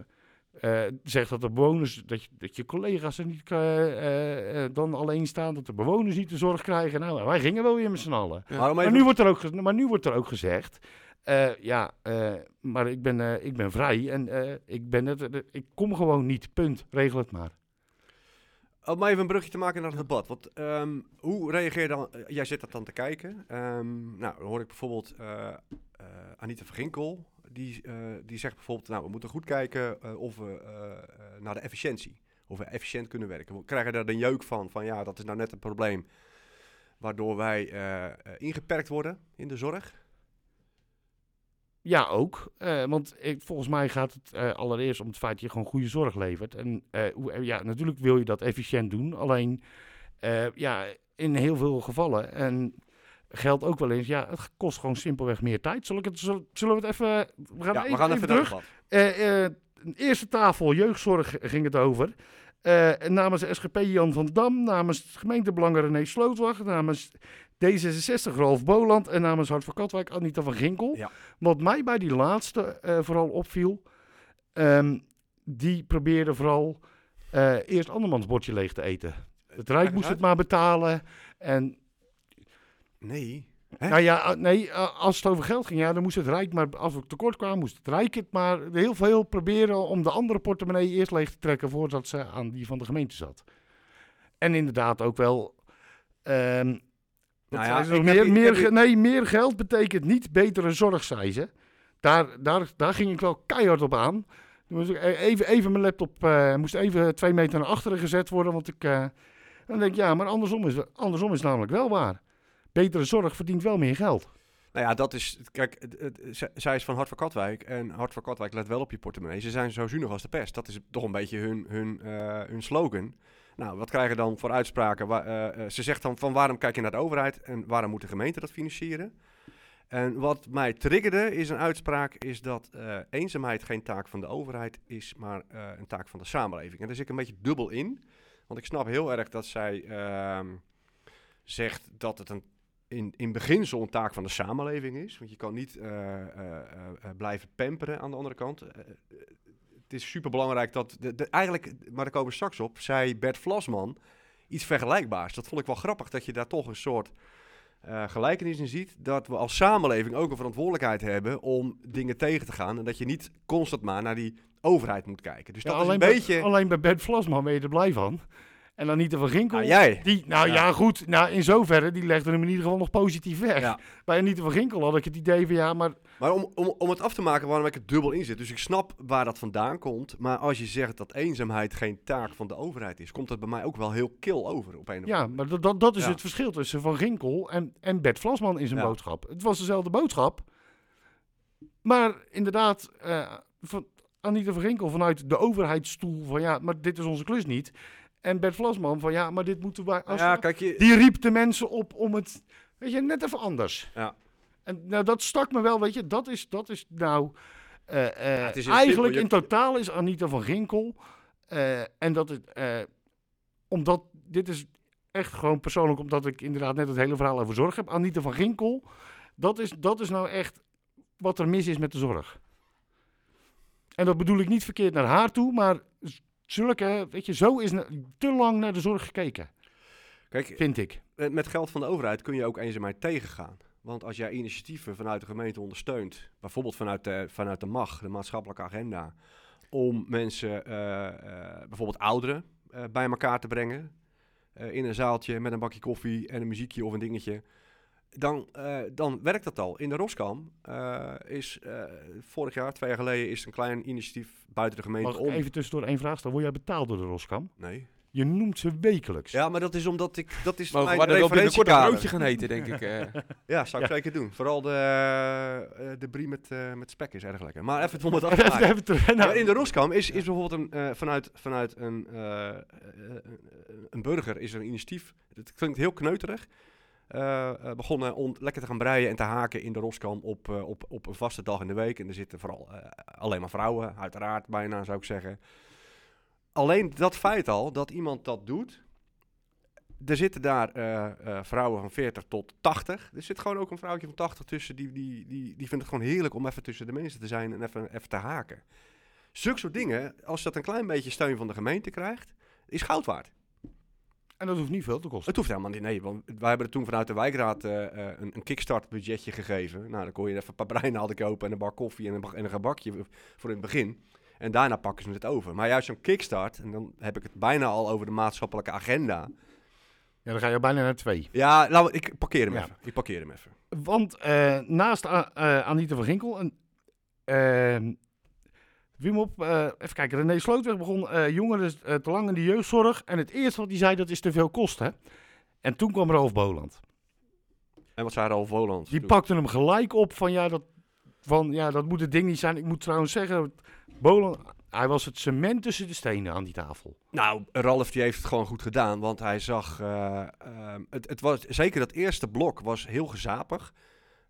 eh, zeg dat de bewoners, dat je, dat je collega's er niet eh, dan alleen staan, dat de bewoners niet de zorg krijgen. Nou, wij gingen wel weer met z'n allen. Ja. Maar nu, wordt er ook, maar nu wordt er ook gezegd. eh, ja, eh, maar ik ben, eh, ik ben vrij en eh, ik, ben het, ik kom gewoon niet. Punt. Regel het maar. Om maar even een brugje te maken naar het debat. Want ehm, hoe reageer je dan? jij zit dat dan te kijken. Ehm, nou, dan hoor ik bijvoorbeeld eh, eh, Anita Verginkel. Die, eh, die zegt bijvoorbeeld, nou, we moeten goed kijken eh, of we eh, naar de efficiëntie. Of we efficiënt kunnen werken. We krijgen daar de jeuk van, van ja, dat is nou net een probleem. Waardoor wij ingeperkt worden in de zorg. Ja, ook. Want volgens mij gaat het allereerst om het feit dat je gewoon goede zorg levert. En hoe, ja, natuurlijk wil je dat efficiënt doen. Alleen, ja, in heel veel gevallen. En geldt ook wel eens, ja, het kost gewoon simpelweg meer tijd. Zullen, ik het, zullen, we het even... We gaan, Ja, even, we gaan even, even terug. Eh, eh, eerste tafel jeugdzorg ging het over. En namens de SGP Jan van Dam, namens het gemeentebelang René Slootwacht, namens D66 Rolf Boland en namens Hart van Katwijk Anita van Ginkel. Ja. Wat mij bij die laatste vooral opviel, ehm, die probeerde vooral eerst andermans bordje leeg te eten. Het Rijk moest het maar betalen. En Nee. Hè? nou ja, nee, als het over geld ging, ja, dan moest het Rijk maar, als we tekort kwamen, moest het Rijk het maar heel veel proberen om de andere portemonnee eerst leeg te trekken voordat ze aan die van de gemeente zat. En inderdaad ook wel. ehm, Nou ja, heb meer, meer, heb nee, meer geld betekent niet betere zorg, zei ze. Daar, daar, daar ging ik wel keihard op aan. Toen moest ik e- even, even mijn laptop eh, moest even twee meter naar achteren gezet worden. Want ik. eh, dan denk ik, ja, maar andersom is, andersom is namelijk wel waar. Betere zorg verdient wel meer geld. Nou ja, dat is. Kijk, zij is van Hart voor Katwijk. En Hart voor Katwijk let wel op je portemonnee. Ze zijn zo zuinig als de pest. Dat is toch een beetje hun, hun, eh, hun slogan. Nou, wat krijgen dan voor uitspraken? Eh, eh, ze zegt dan van waarom kijk je naar de overheid en waarom moet de gemeente dat financieren? En wat mij triggerde is een uitspraak, is dat eenzaamheid geen taak van de overheid is, maar een taak van de samenleving. En daar zit ik een beetje dubbel in. Want ik snap heel erg dat zij ehm, zegt dat het een in, in beginsel een taak van de samenleving is. Want je kan niet eh, eh, eh, blijven pamperen aan de andere kant. Het is superbelangrijk dat... De, de, eigenlijk, maar daar komen we straks op, zei Bert Vlasman iets vergelijkbaars. Dat vond ik wel grappig, dat je daar toch een soort gelijkenis in ziet. Dat we als samenleving ook een verantwoordelijkheid hebben om dingen tegen te gaan. En dat je niet constant maar naar die overheid moet kijken. Dus Ja, dat is alleen, een bij, beetje... alleen bij Bert Vlasman ben je er blij van. En Anita van Ginkel, Ah, jij? die, nou ja. Ja. goed, nou in zoverre, die legde hem in ieder geval nog positief weg. Ja. Bij Anita van Ginkel had ik het idee van ja, maar Maar om, om, om het af te maken waarom ik er dubbel in zit. Dus ik snap waar dat vandaan komt. Maar als je zegt dat eenzaamheid geen taak van de overheid is, komt dat bij mij ook wel heel kil over op een of Ja, maar dat, dat, dat is Ja. het verschil tussen Van Ginkel en, en Bert Vlasman in zijn Ja. boodschap. Het was dezelfde boodschap. Maar inderdaad, eh, van Anita van Ginkel vanuit de overheidsstoel van ja, maar dit is onze klus niet. En Bert Vlasman van ja, maar dit moeten wij... Als Ja, kijk, je, Die riep de mensen op om het, weet je, net even anders. Ja. En nou, dat stak me wel, weet je, dat is, dat is nou... het is eigenlijk simpel. in totaal is Anita van Ginkel... eh, en dat het... omdat, dit is echt gewoon persoonlijk, omdat ik inderdaad net het hele verhaal over zorg heb. Anita van Ginkel, dat is, dat is nou echt wat er mis is met de zorg. En dat bedoel ik niet verkeerd naar haar toe, maar zulke, weet je, zo is te lang naar de zorg gekeken, kijk, vind ik. met met geld van de overheid kun je ook eenzaamheid tegengaan. Want als jij initiatieven vanuit de gemeente ondersteunt, bijvoorbeeld vanuit de, vanuit de MAG, de maatschappelijke agenda, om mensen, eh, eh, bijvoorbeeld ouderen, eh, bij elkaar te brengen, eh, in een zaaltje met een bakje koffie en een muziekje of een dingetje, dan, eh, dan werkt dat al. In de Roskam eh, is eh, vorig jaar, twee jaar geleden, is een klein initiatief buiten de gemeente Mag ik om. even tussendoor één vraag stellen? Word jij betaald door de Roskam? Nee. Je noemt ze wekelijks. Ja, maar dat is omdat ik, dat is Mogen mijn we binnenkort een broodje gaan eten, denk ik. eh. Ja, zou ik Ja. zeker doen. Vooral de, eh, de brie met, eh, met spek is erg lekker. Maar even om het af te maken. Maar in de Roskam is, is bijvoorbeeld een, eh, vanuit, vanuit een, een burger is er een initiatief. Het klinkt heel kneuterig. Eh, eh, begonnen om lekker te gaan breien en te haken in de Roskam op, eh, op, op een vaste dag in de week. En er zitten vooral alleen maar vrouwen, uiteraard bijna zou ik zeggen. Alleen dat feit al, dat iemand dat doet. Er zitten daar vrouwen van 40 tot 80. Er zit gewoon ook een vrouwtje van 80 tussen. Die, die, die, die vindt het gewoon heerlijk om even tussen de mensen te zijn en even, even te haken. Zulke soort dingen, als dat een klein beetje steun van de gemeente krijgt, is goud waard. En dat hoeft niet veel te kosten. Het hoeft helemaal niet, nee. Want wij hebben er toen vanuit de wijkraad eh, eh, een, een kickstart budgetje gegeven. Nou, dan kon je even een paar breinaalden kopen en een bar koffie en een, bak- en een gebakje voor in het begin. En daarna pakken ze het over. Maar juist zo'n kickstart, en dan heb ik het bijna al over de maatschappelijke agenda. Ja, dan ga je bijna naar twee. Ja, laten we- ik parkeer hem Ja. even. Ik parkeer hem even. Want eh, naast eh, Anita van Ginkel en ehm Wim op, eh, even kijken, René Slootweg begon eh, jongeren eh, te lang in de jeugdzorg. En het eerste wat hij zei, dat is te veel kosten. En toen kwam Ralf Boland. En wat zei Ralf Woland? Die pakte hem gelijk op van ja, dat, van, ja, dat moet het ding niet zijn. Ik moet trouwens zeggen, Boland, hij was het cement tussen de stenen aan die tafel. Nou, Ralf die heeft het gewoon goed gedaan, want hij zag... het, het was, zeker dat eerste blok was heel gezapig.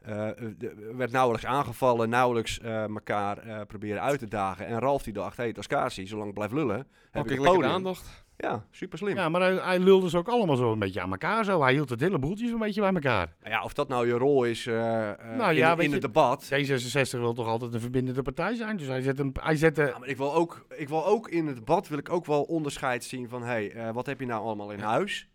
Eh, er werd nauwelijks aangevallen, nauwelijks eh, elkaar eh, proberen uit te dagen. En Ralf die dacht, hé, hey, Tascasi, zolang ik blijf lullen, heb Pak ik ik lekker aandacht. Ja, super slim. Ja, maar hij, hij lulde ze ook allemaal zo een beetje aan elkaar. Zo. Hij hield het hele boeltje een beetje bij elkaar. Ja, of dat nou je rol is eh, eh, Nou in, ja, in je- het debat. D66 wil toch altijd een verbindende partij zijn. Dus hij zette, hem, hij zette Ja, maar ik wil, ook, ik wil ook in het debat wil ik ook wel onderscheid zien van... hé, hey, eh, wat heb je nou allemaal in Ja. huis?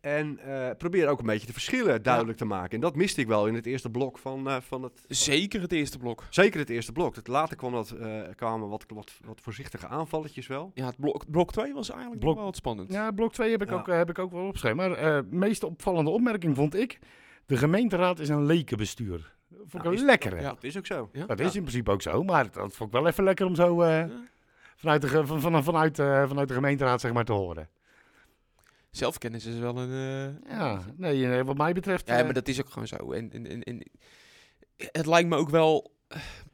En eh, probeer ook een beetje de verschillen duidelijk te maken. En dat miste ik wel in het eerste blok van, eh, van het... Zeker het eerste blok. Zeker het eerste blok. Het later kwam dat, eh, kwamen wat, wat, wat voorzichtige aanvalletjes wel. Ja, het blok, blok 2 was eigenlijk Blok- wel wat spannend. Ja, blok 2 heb ik, Ja. ook, heb ik ook wel opgeschreven. Maar de meest opvallende opmerking vond ik... De gemeenteraad is een lekenbestuur. Dat vond ik Nou, lekkere. Ja. Dat is ook zo. Ja. Dat is in principe ook zo. Maar dat vond ik wel even lekker om zo eh, Ja. vanuit, de, van, van, vanuit, eh, vanuit de gemeenteraad zeg maar, te horen. Zelfkennis is wel een... eh, Ja, nee, eh, wat mij betreft... Ja, eh, maar dat is ook gewoon zo. En, en, en, en het lijkt me ook wel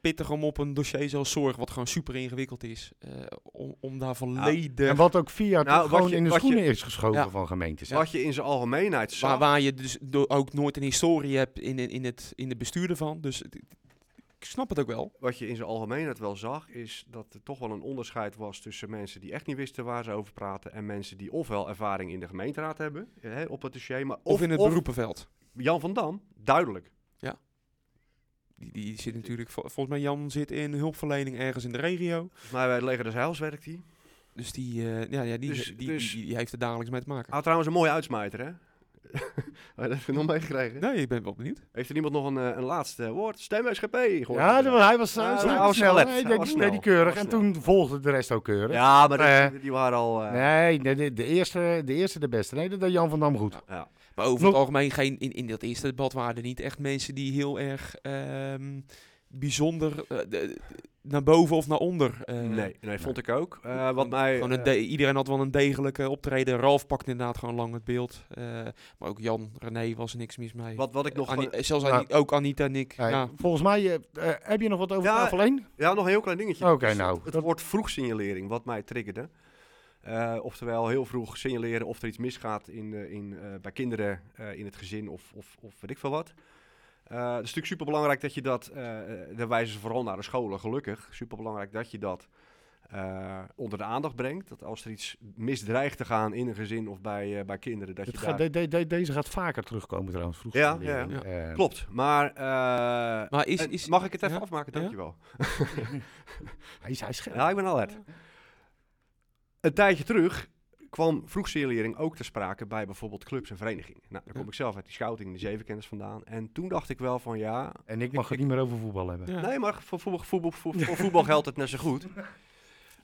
pittig om op een dossier zoals zorg, wat gewoon super ingewikkeld is, eh, om, om daar volledig... En wat ook via Nou, gewoon je- in de je- schoenen is geschoven Ja. van gemeentes. Wat je in zijn algemeenheid zag... waar, waar je dus ook nooit een historie hebt in, in, in, het, in de bestuur ervan. Dus snap het ook wel. wat je in zijn algemeenheid wel zag, is dat er toch wel een onderscheid was tussen mensen die echt niet wisten waar ze over praten en mensen die ofwel ervaring in de gemeenteraad hebben hè, op het dossier, maar Of, in het beroepenveld. Jan van Dam, duidelijk. Die, die zit natuurlijk, vol- volgens mij Jan zit in hulpverlening ergens in de regio. Volgens mij bij het leger des Heils werkt hij. Dus die, eh, ja, ja, die, Dus- die, dus- die, die heeft er dagelijks mee te maken. Had trouwens een mooie uitsmijter, hè? Heb je dat nog meegekregen? Nee, ik ben wel benieuwd. Heeft er iemand nog een, eh, een laatste woord? Stem SGP. gehoord? Ja, dat was- hij was, uh, hij was snel. snel. Nee, Hij die- die- die keurig. En toen volgde de rest ook keurig. Ja, maar dat- Eh, die waren al... eh, Nee, de, de, de eerste, de eerste de beste. Nee, dat deed Jan van Dam goed. ja. Maar over het algemeen, geen, in, in dat eerste debat waren er niet echt mensen die heel erg ehm, bijzonder eh, de- naar boven of naar onder. eh, nee, nee, vond ik ook. Eh, wat mij... gewoon een de- iedereen had wel een degelijke optreden. Ralf pakte inderdaad gewoon lang het beeld. Eh, maar ook Jan, René was er niks mis mee. wat, wat ik nog... Annie- eh, zelfs nou- Annie- ook Anita en ik. Nee, ja. Volgens mij, heb je nog wat over Ja, tafel 1? Ja, nog een heel klein dingetje. Oké, Dus nou, Het woord vroegsignalering, wat mij triggerde. Eh, oftewel heel vroeg signaleren of er iets misgaat in, eh, in, eh, bij kinderen eh, in het gezin of, of, of weet ik veel wat. Eh, het is natuurlijk superbelangrijk dat je dat, eh eh, daar wijzen ze vooral naar de scholen gelukkig, superbelangrijk dat je dat eh, onder de aandacht brengt. Dat als er iets misdreigt te gaan in een gezin of bij, eh, bij kinderen, dat Het je gaat- daar... de- de- de- deze gaat vaker terugkomen trouwens. Vroeger Ja, ja, leerling. Eh, Klopt, maar... eh, Maar is, is, mag ik het even ja? afmaken? Ja? Dankjewel. Hij is, hij is scherp. Ja, ik ben alert. Een tijdje terug kwam vroegsignalering ook ter sprake bij bijvoorbeeld clubs en verenigingen. Nou, dan kom Ja. ik zelf uit die scouting de zevenkenners vandaan. En toen dacht ik wel van ja, En ik mag het niet meer over voetbal hebben. Ja. nee, maar voor voetbal, voetbal, voor, voor voetbal geldt het net zo goed.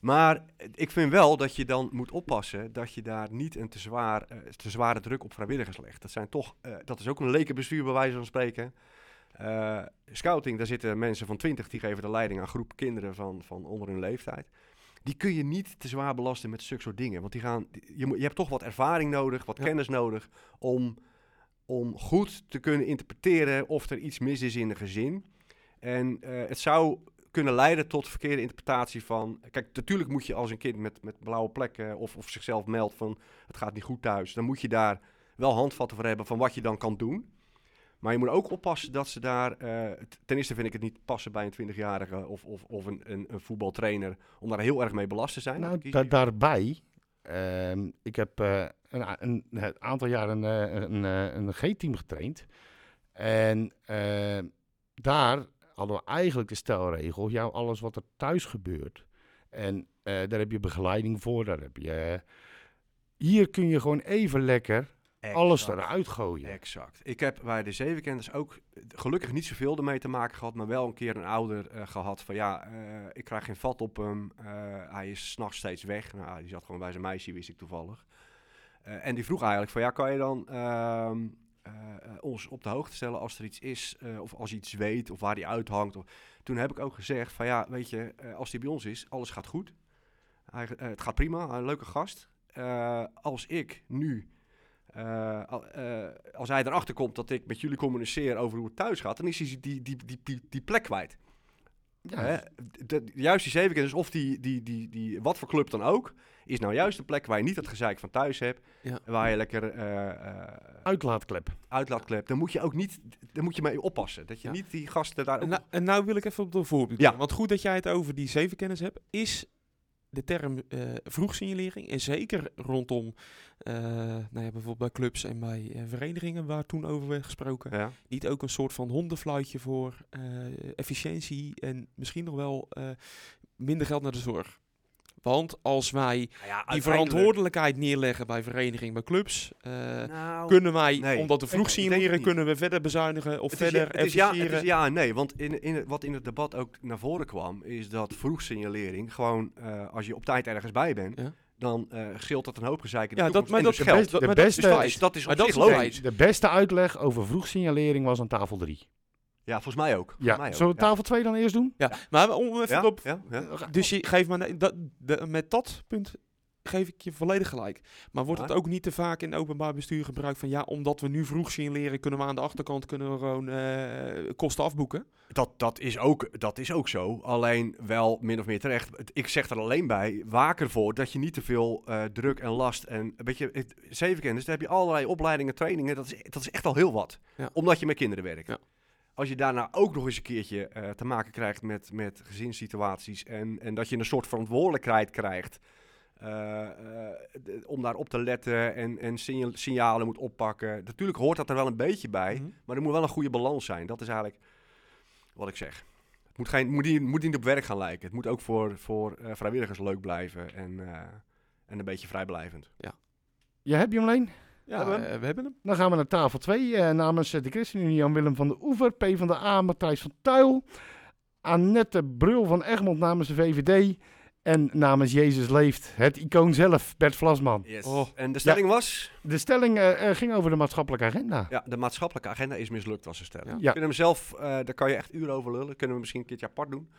Maar ik vind wel dat je dan moet oppassen dat je daar niet een te, zwaar, eh, te zware druk op vrijwilligers legt. Dat, zijn toch, eh, dat is ook een lekenbestuur bij wijze van spreken. Eh, scouting, daar zitten mensen van 20 die geven de leiding aan groep kinderen van, van onder hun leeftijd. Die kun je niet te zwaar belasten met zulke soort dingen. Want die gaan, je, moet, je hebt toch wat ervaring nodig, wat Ja. kennis nodig om, om goed te kunnen interpreteren of er iets mis is in een gezin. En eh, het zou kunnen leiden tot verkeerde interpretatie van... Kijk, natuurlijk moet je als een kind met, met blauwe plekken of, of zichzelf meldt van... het gaat niet goed thuis, dan moet je daar wel handvatten voor hebben van wat je dan kan doen. Maar je moet ook oppassen dat ze daar... eh, ten eerste vind ik het niet passen bij een 20-jarige of, of, of een, een, een voetbaltrainer... om daar heel erg mee belast te zijn. Nou, da- daarbij, ehm, ik heb eh, een, een, een aantal jaar een, eh, een, een G-team getraind. En eh, daar hadden we eigenlijk de stelregel, ja, alles wat er thuis gebeurt. En daar heb je begeleiding voor, daar heb je... hier kun je gewoon even lekker alles eruit gooien. Exact. Ik heb bij de zevenkenners ook gelukkig niet zoveel ermee te maken gehad, maar wel een keer een ouder eh, gehad van ja, eh, ik krijg geen vat op hem, eh, hij is s'nachts steeds weg. Nou, die zat gewoon bij zijn meisje, wist ik toevallig. En die vroeg eigenlijk van ja, kan je dan ehm, eh, eh, ons op de hoogte stellen als er iets is, of als je iets weet, of waar die uithangt. Of... Toen heb ik ook gezegd van ja, weet je, als die bij ons is, alles gaat goed. Hij, het gaat prima, een leuke gast. Als ik nu eh, eh, als hij erachter komt dat ik met jullie communiceer over hoe het thuis gaat, dan is hij die, die, die, die, die plek kwijt. Ja, Hè? De, juist die zevenkenners, of die, die, die, die, wat voor club dan ook, is nou juist de plek waar je niet dat gezeik van thuis hebt. Ja. Waar je lekker eh eh Uitlaatklep. uitlaatklep. Dan moet je ook niet, dan moet je mee oppassen. Dat je Ja. niet die gasten daar ook... En, nou, en nou wil ik even op de voorbeeld. Ja. Want goed dat jij het over die zevenkennis hebt, is de term eh vroegsignalering. En zeker rondom eh, nou ja, bijvoorbeeld bij clubs en bij eh, verenigingen waar toen over werd gesproken. ja. Niet ook een soort van hondenfluitje voor efficiëntie en misschien nog wel minder geld naar de zorg. Want als wij Nou ja, die verantwoordelijkheid neerleggen bij verenigingen, bij clubs, eh, Nou, kunnen wij, nee. omdat we vroeg signaleren, kunnen we verder bezuinigen of Het verder het is ja, het efficiëren. is ja en nee. Want in, in, wat in het debat ook naar voren kwam, is dat vroegsignalering gewoon, eh, als je op tijd ergens bij bent, Ja. dan eh scheelt dat een hoop gezeik in de Ja, dat, maar dat dus geldt. geld. Dat, De dat is beste- feit. Dus dat is Maar dat is. De beste uitleg over vroegsignalering was aan tafel 3. Ja, volgens mij ook. Volgens Ja, mij ook, zullen we tafel 2 dan eerst doen? Ja, maar om even Ja, op... ja, ja. Dus je geeft me dat, de- met dat punt geef ik je volledig gelijk. Maar wordt het ook niet te vaak in openbaar bestuur gebruikt van ja, omdat we nu vroeg signaleren, kunnen we aan de achterkant kunnen we gewoon eh, kosten afboeken? Dat, dat, is ook, dat is ook zo. Alleen wel min of meer terecht. Ik zeg er alleen bij, waak ervoor dat je niet te veel eh, druk en last en... Weet je, het, zevenkennis, daar heb je allerlei opleidingen, trainingen. Dat is, dat is echt al heel wat. Ja. Omdat je met kinderen werkt. Ja. Als je daarna ook nog eens een keertje eh, te maken krijgt met, met gezinssituaties... En, en dat je een soort verantwoordelijkheid krijgt... eh, eh, om daarop te letten en, en signa- signalen moet oppakken. Natuurlijk hoort dat er wel een beetje bij... Mhm. Maar er moet wel een goede balans zijn. Dat is eigenlijk wat ik zeg. Het moet, geen, moet, niet, moet niet op werk gaan lijken. Het moet ook voor, voor eh, vrijwilligers leuk blijven en, eh, en een beetje vrijblijvend. Je hebt je alleen? Ja, Hebben we eh, we hebben hem. Dan gaan we naar tafel 2. namens eh, de ChristenUnie Jan-Willem van de Oever, P van de A, Matthijs van Tuil. Annette Brul van Egmond namens de VVD. En namens Jezus Leeft, het icoon zelf, Bert Vlasman. Yes. Oh. En de stelling was? De stelling eh, eh, ging over de maatschappelijke agenda. Ja, de maatschappelijke agenda is mislukt, was de stelling. Ja. We Ja. kunnen hem zelf, eh, daar kan je echt uren over lullen. Kunnen we misschien een keertje apart doen.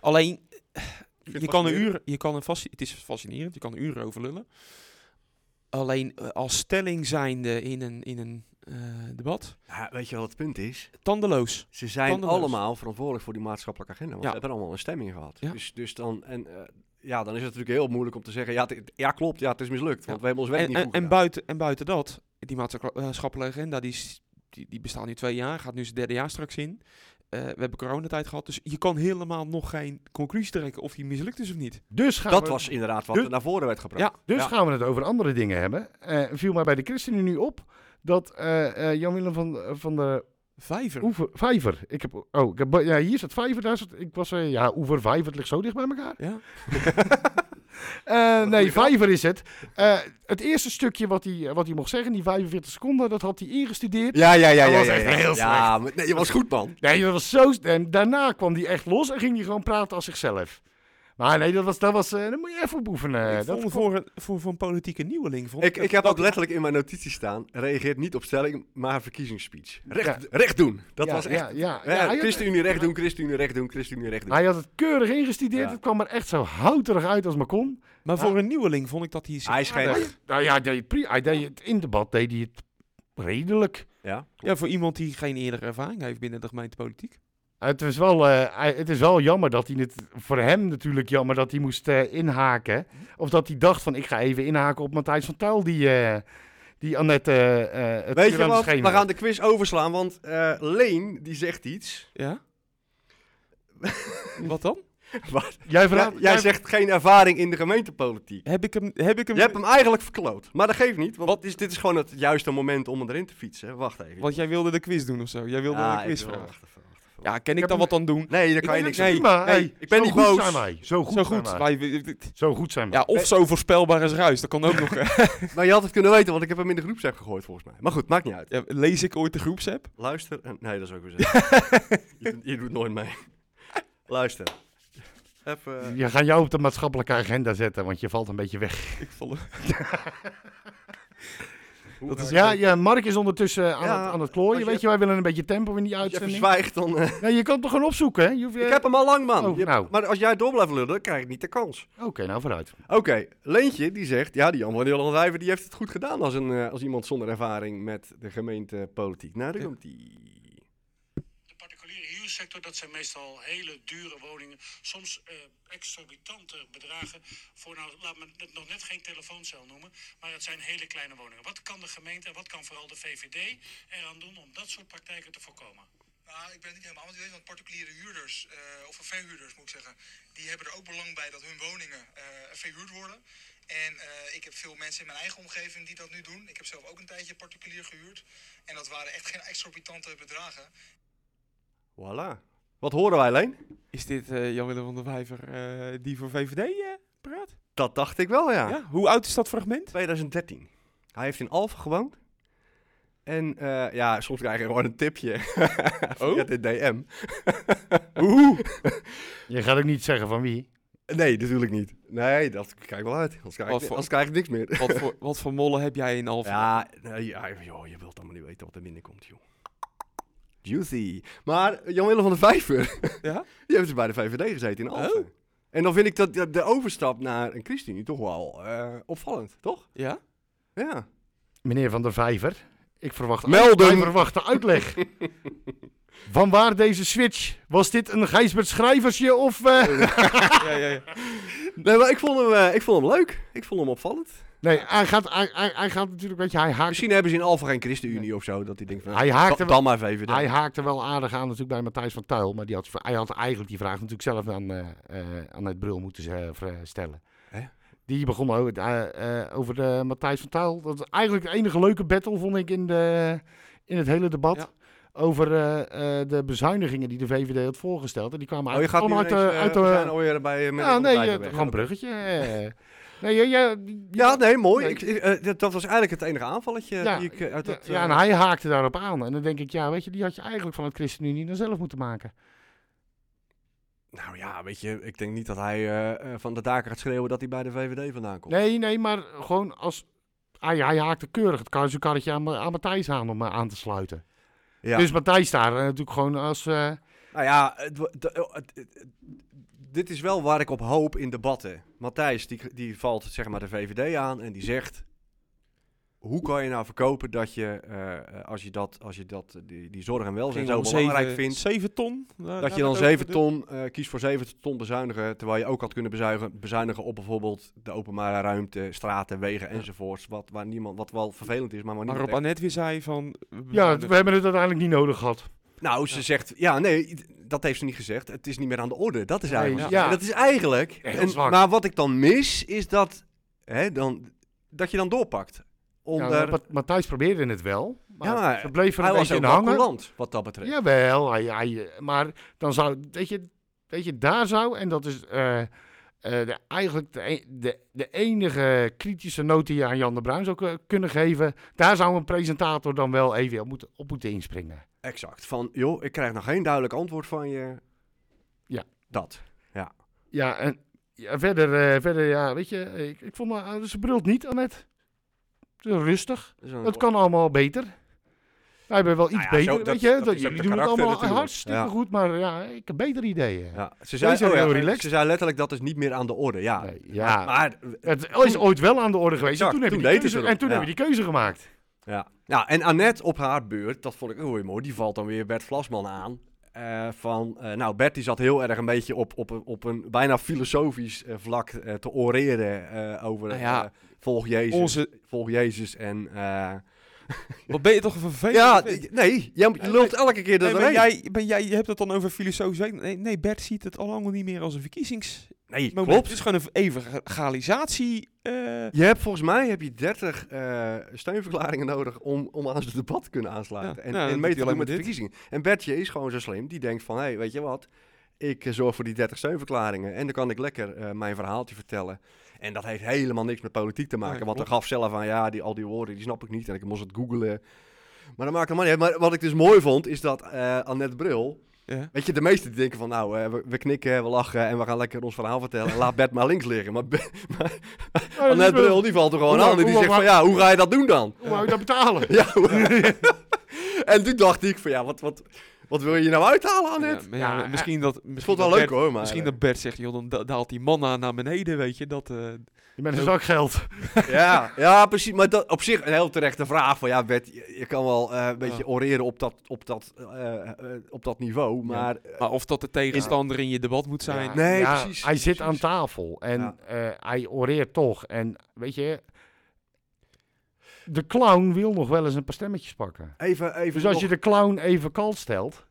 Alleen, vind het je kan een uur, je kan een fasci- het is fascinerend, je kan uur over lullen. Alleen eh, als stelling zijnde in een, in een eh, debat, Ja, weet je wat het punt is? tandeloos. Ze zijn Tandeloos. allemaal verantwoordelijk voor die maatschappelijke agenda. Want Ja. ze hebben allemaal een stemming gehad. Ja. Dus, dus dan, en, eh, ja, dan is het natuurlijk heel moeilijk om te zeggen... Ja, ja klopt, ja, het is mislukt. Want we hebben ons werk En, niet en, goed en, buiten, en buiten dat, die maatschappelijke agenda, die, die, die bestaat nu twee jaar, gaat nu zijn derde jaar straks in. Eh, we hebben coronatijd gehad, dus je kan helemaal nog geen conclusie trekken of die mislukt is of niet. Dus gaan Dat we, was inderdaad wat Dus- er naar voren werd gebracht. Ja. dus Ja. gaan we het over andere dingen hebben. Eh viel mij bij de ChristenUnie op dat eh, eh, Jan-Willem van, van de Vijver. Oever, Vijver. Ik heb, oh, ik heb, ja, hier het Vijver. Daar ik was, eh, ja, Oever, Vijver, het ligt zo dicht bij elkaar. Ja. Eh, nee, Vijver is het. Eh, het eerste stukje wat hij, wat hij mocht zeggen, die 45 seconden, dat had hij ingestudeerd. Ja, ja, ja. Dat ja, was ja, echt ja. heel Ja, maar, nee, je was goed, man. Nee, dat was zo... En daarna kwam hij echt los en ging hij gewoon praten als zichzelf. Maar nee, dat was... Dat was eh, dan moet je even op oefenen. ik dat vond voor, een, voor, voor een politieke nieuweling. Vond Ik, ik heb dat- ook letterlijk in mijn notities staan... reageert niet op stelling, maar verkiezingsspeech. Recht, Ja. recht doen. Dat ja, was echt... Ja, ja, ChristenUnie recht doen, ChristenUnie recht doen, ChristenUnie recht doen. hij had het keurig ingestudeerd. Ja. Het kwam er echt zo houterig uit als maar kon. Maar Ja. voor een nieuweling vond ik dat hij... zich Hij aardig- Nou ja, hij deed het in debat deed hij het redelijk. Ja, Ja, voor iemand die geen eerdere ervaring heeft binnen de gemeentepolitiek. Het is, wel, eh, het is wel jammer dat hij het, voor hem natuurlijk jammer dat hij moest eh, inhaken. Of dat hij dacht van ik ga even inhaken op Matthijs van Tuil die, eh, die Annette eh het Weet je wat? We gaan de quiz overslaan, want eh, Leen die zegt iets. Ja? Wat dan? Wat? Jij, Ja, vraagt, jij zegt geen ervaring in de gemeentepolitiek. Heb ik hem... Heb ik hem, Je hebt hem eigenlijk verkloot. Maar dat geeft niet, want dit is, dit is gewoon het juiste moment om erin te fietsen. Wacht even. Want jij wilde de quiz doen of zo. Jij wilde Ah, een quiz vragen. Ja, kan ik dan wat dan doen? Nee, daar kan je Ik niks ben aan nee, doen. Nee, hey, ik ben zo niet goed boos. Zijn wij. Zo goed, Zo zijn goed. wij. Wij- Zo goed zijn wij. ja, of zo voorspelbaar als ruis. Dat kan ook nog. Maar je had het kunnen weten, want ik heb hem in de groepsapp gegooid volgens mij. Maar goed, maakt niet uit. Ja, lees ik ooit de groepsapp? Luister. en- nee, dat is ook weer zo. je, doet- je doet nooit mee. Luister. Even. Je gaan jou op de maatschappelijke agenda zetten, want je valt een beetje weg. Ik vond hoe dat is- Ja, ja Mark is ondertussen aan, Ja, het, aan het klooien. je Weet je, wij willen een beetje tempo in die Als je uitzending. zwijgt, dan... eh, Nee, je kan het toch gewoon opzoeken, hè? Je hoeft, Ik heb hem al lang, man. Oh, nou. Maar als jij door blijft lullen, dan krijg ik niet de kans. Oké, nou vooruit. Oké, Leentje die zegt... Ja, die Jan van die heeft het goed gedaan als, een, eh, als iemand zonder ervaring met de gemeentepolitiek. Nou, daar Ja. komt die. Huursector, dat zijn meestal hele dure woningen. Soms eh, exorbitante bedragen voor, nou, laat me het nog net geen telefooncel noemen, maar het zijn hele kleine woningen. Wat kan de gemeente en wat kan vooral de VVD eraan doen om dat soort praktijken te voorkomen? Nou, ik ben het niet helemaal eens, want particuliere huurders, eh, of verhuurders moet ik zeggen, die hebben er ook belang bij dat hun woningen eh, verhuurd worden. En ik heb veel mensen in mijn eigen omgeving die dat nu doen. Ik heb zelf ook een tijdje particulier gehuurd. En dat waren echt geen exorbitante bedragen. Voilà. Wat horen wij, Leen? Is dit eh, Jan-Willem van der Vijver eh, die voor VVD eh, praat? Dat dacht ik wel, ja. Ja. Hoe oud is dat fragment? 2013. Hij heeft in Alphen gewoond. En eh, ja, soms krijg je gewoon een tipje Oh? via de DM. Je gaat ook niet zeggen van wie. Nee, natuurlijk niet. Nee, dat kijk wel uit. Anders krijg, ik, voor- anders krijg ik niks meer. Wat voor, wat voor mollen heb jij in Alphen? Ja, nee, ja, joh, je wilt allemaal niet weten wat er binnenkomt, joh. Juicy. Maar Jan-Willem van der Vijver, Ja? die heeft dus bij de VVD gezeten in Alphen. Oh. En dan vind ik dat de- overstap naar een ChristenUnie toch wel eh, opvallend, toch? Ja? Ja. Meneer Van der Vijver, ik verwacht, Melden. wij verwachten uitleg. Van waar deze switch? Was dit een Gijsbert Schrijversje of... eh? ja, ja, ja. Nee, maar ik vond, hem, eh, ik vond hem leuk. Ik vond hem opvallend. Nee, hij gaat, hij, hij, hij gaat natuurlijk, weet je, hij haakt, Misschien hebben ze in Alphen geen ChristenUnie of zo, dat hij denkt van, Hij haakte dan, wel- dan maar VVD. hij haakte wel aardig aan natuurlijk bij Matthijs van Tuil. Maar die had, hij had eigenlijk die vraag natuurlijk zelf aan, eh eh, aan het brul moeten vra- stellen. Hè? Die begon over, eh, eh, over de Matthijs van Tuil. Dat is eigenlijk de enige leuke battle, vond ik, in, de, in het hele debat. Ja. Over eh, eh, de bezuinigingen die de VVD had voorgesteld. En die kwamen Oh, je gaat allemaal uit de... eh, uit de zijn alweer bij uh, ja, nee, eh, gewoon bruggetje. Nee, ja, ja, Ja, nee, mooi. Nee. Ik, eh, dat, was eigenlijk het enige aanvalletje Ja, die ik eh, uit dat... ja, eh, en hij haakte daarop aan. En dan denk ik, ja, weet je, die had je eigenlijk van het ChristenUnie dan zelf moeten maken. Nou ja, weet je, ik denk niet dat hij van de daken gaat schreeuwen dat hij bij de VVD vandaan komt. Nee, nee, maar gewoon als... Hij, hij haakte keurig het karretje aan, aan Matthijs aan om aan te sluiten. Ja. Dus Matthijs daar natuurlijk gewoon als... Nou ja, het- het- het- dit is wel waar ik op hoop in debatten. Matthijs, die, die valt zeg maar de VVD aan en die zegt... Hoe kan je nou verkopen dat je, eh, als je, dat, als je dat, die, die zorg en welzijn zo belangrijk zeven- vindt... zeven ton? Daar- Dat je dan heb ik 7 over ton, eh kiest voor 7 ton bezuinigen, terwijl je ook had kunnen bezuinigen, bezuinigen op bijvoorbeeld de openbare ruimte, straten, wegen enzovoorts. Wat, waar niemand, wat wel vervelend is, maar waar niemand Waarop Annette weer zei van... ja, we hebben het uiteindelijk niet nodig gehad. Nou, ze zegt, ja, nee, dat heeft ze niet gezegd. Het is niet meer aan de orde. Dat is eigenlijk. ja. En dat is eigenlijk. En- maar wat ik dan mis, is dat, hè, dan, dat je dan doorpakt. Onder, Ja, Matthijs probeerde het wel. Maar Ja, maar ze bleef er hij een was beetje in hangen. coulant, wat dat betreft. Jawel, hij, hij, maar dan zou, weet je, weet je, daar zou, en dat is eh, de, eigenlijk de, e- de, de enige kritische noot die je aan Jan de Bruin zou ku- kunnen geven, daar zou een presentator dan wel even op moeten, op moeten inspringen. Exact. Van, joh, ik krijg nog geen duidelijk antwoord van je. Ja. Dat. Ja, en ja, verder, eh, verder, ja, weet je, ik, ik vond, uh, ze brult niet, Annette. Rustig. Het kan allemaal beter. Wij hebben wel iets Nou ja, beter, zo- weet dat- je. dat jullie doen het allemaal natuurlijk. hartstikke Ja. goed, maar ja, ik heb betere ideeën. Ja, ze zei, oh heel relaxed. ze zei letterlijk dat is niet meer aan de orde. Ja, Nee, ja. maar Het is ooit wel aan de orde geweest. en toen heb je toen die keuze, en toen hebben die keuze gemaakt. Ja. ja, en Annette op haar beurt, dat vond ik ook weer mooi, die valt dan weer Bert Vlasman aan. Eh, van, eh, nou, Bert die zat heel erg een beetje op, op, een- op een bijna filosofisch eh, vlak te oreren over Nou volg Jezus, onze- volg Jezus en... Wat ben je toch een vervelend ja, nee, jij je lult elke keer Nee, dat maar jij, ben jij, je hebt het dan over filosofisch weten. Nee, nee, Bert ziet het al lang niet meer als een verkiezings... Nee, klopt. Het is gewoon een evangelalisatie. eh Je hebt volgens mij heb je 30 eh, steunverklaringen nodig om, om aan zijn debat te kunnen aansluiten. Ja, en, nou, en mee te doen met de verkiezingen. En Bertje is gewoon zo slim. Die denkt van, hé, hey, weet je wat? Ik eh, zorg voor die 30 steunverklaringen. En dan kan ik lekker mijn verhaaltje vertellen. En dat heeft helemaal niks met politiek te maken. Nee, want hij klopt. gaf zelf aan, ja, die, al die woorden, die snap ik niet. En ik moest het googlen. Maar dat maakt helemaal niet. Maar wat ik dus mooi vond, is dat eh Annette Bril... ja. Weet je, de meesten die denken van, nou, eh, we, we knikken, we lachen en we gaan lekker ons verhaal vertellen. En laat Bert maar links liggen. Maar, maar Annette Bril, die valt er gewoon aan. En die zegt van, ja, hoe ga je dat doen dan? Hoe wou je dat betalen? Ja, hoe- en toen dacht ik van, ja, wat, wat, wat wil je nou uithalen, Annette? maar ja, Ja, misschien dat... Ik Misschien het dat wel leuk Bert- hoor, maar... Misschien dat Bert zegt, joh, dan da- daalt die man naar beneden, weet je. Dat, eh, Je bent een zak geld. ja, ja, precies. Maar dat, op zich een heel terechte vraag van, ja, Bert, je, je kan wel eh, een beetje Ja. oreren op dat, op dat, eh, eh, op dat niveau, maar... eh, maar of dat de tegenstander in je debat moet zijn. Ja, Nee, ja, precies, Hij zit aan tafel en Ja. eh, hij oreert toch. En weet je, de clown wil nog wel eens een paar stemmetjes pakken. Even, even Dus als nog- je de clown even kalt stelt,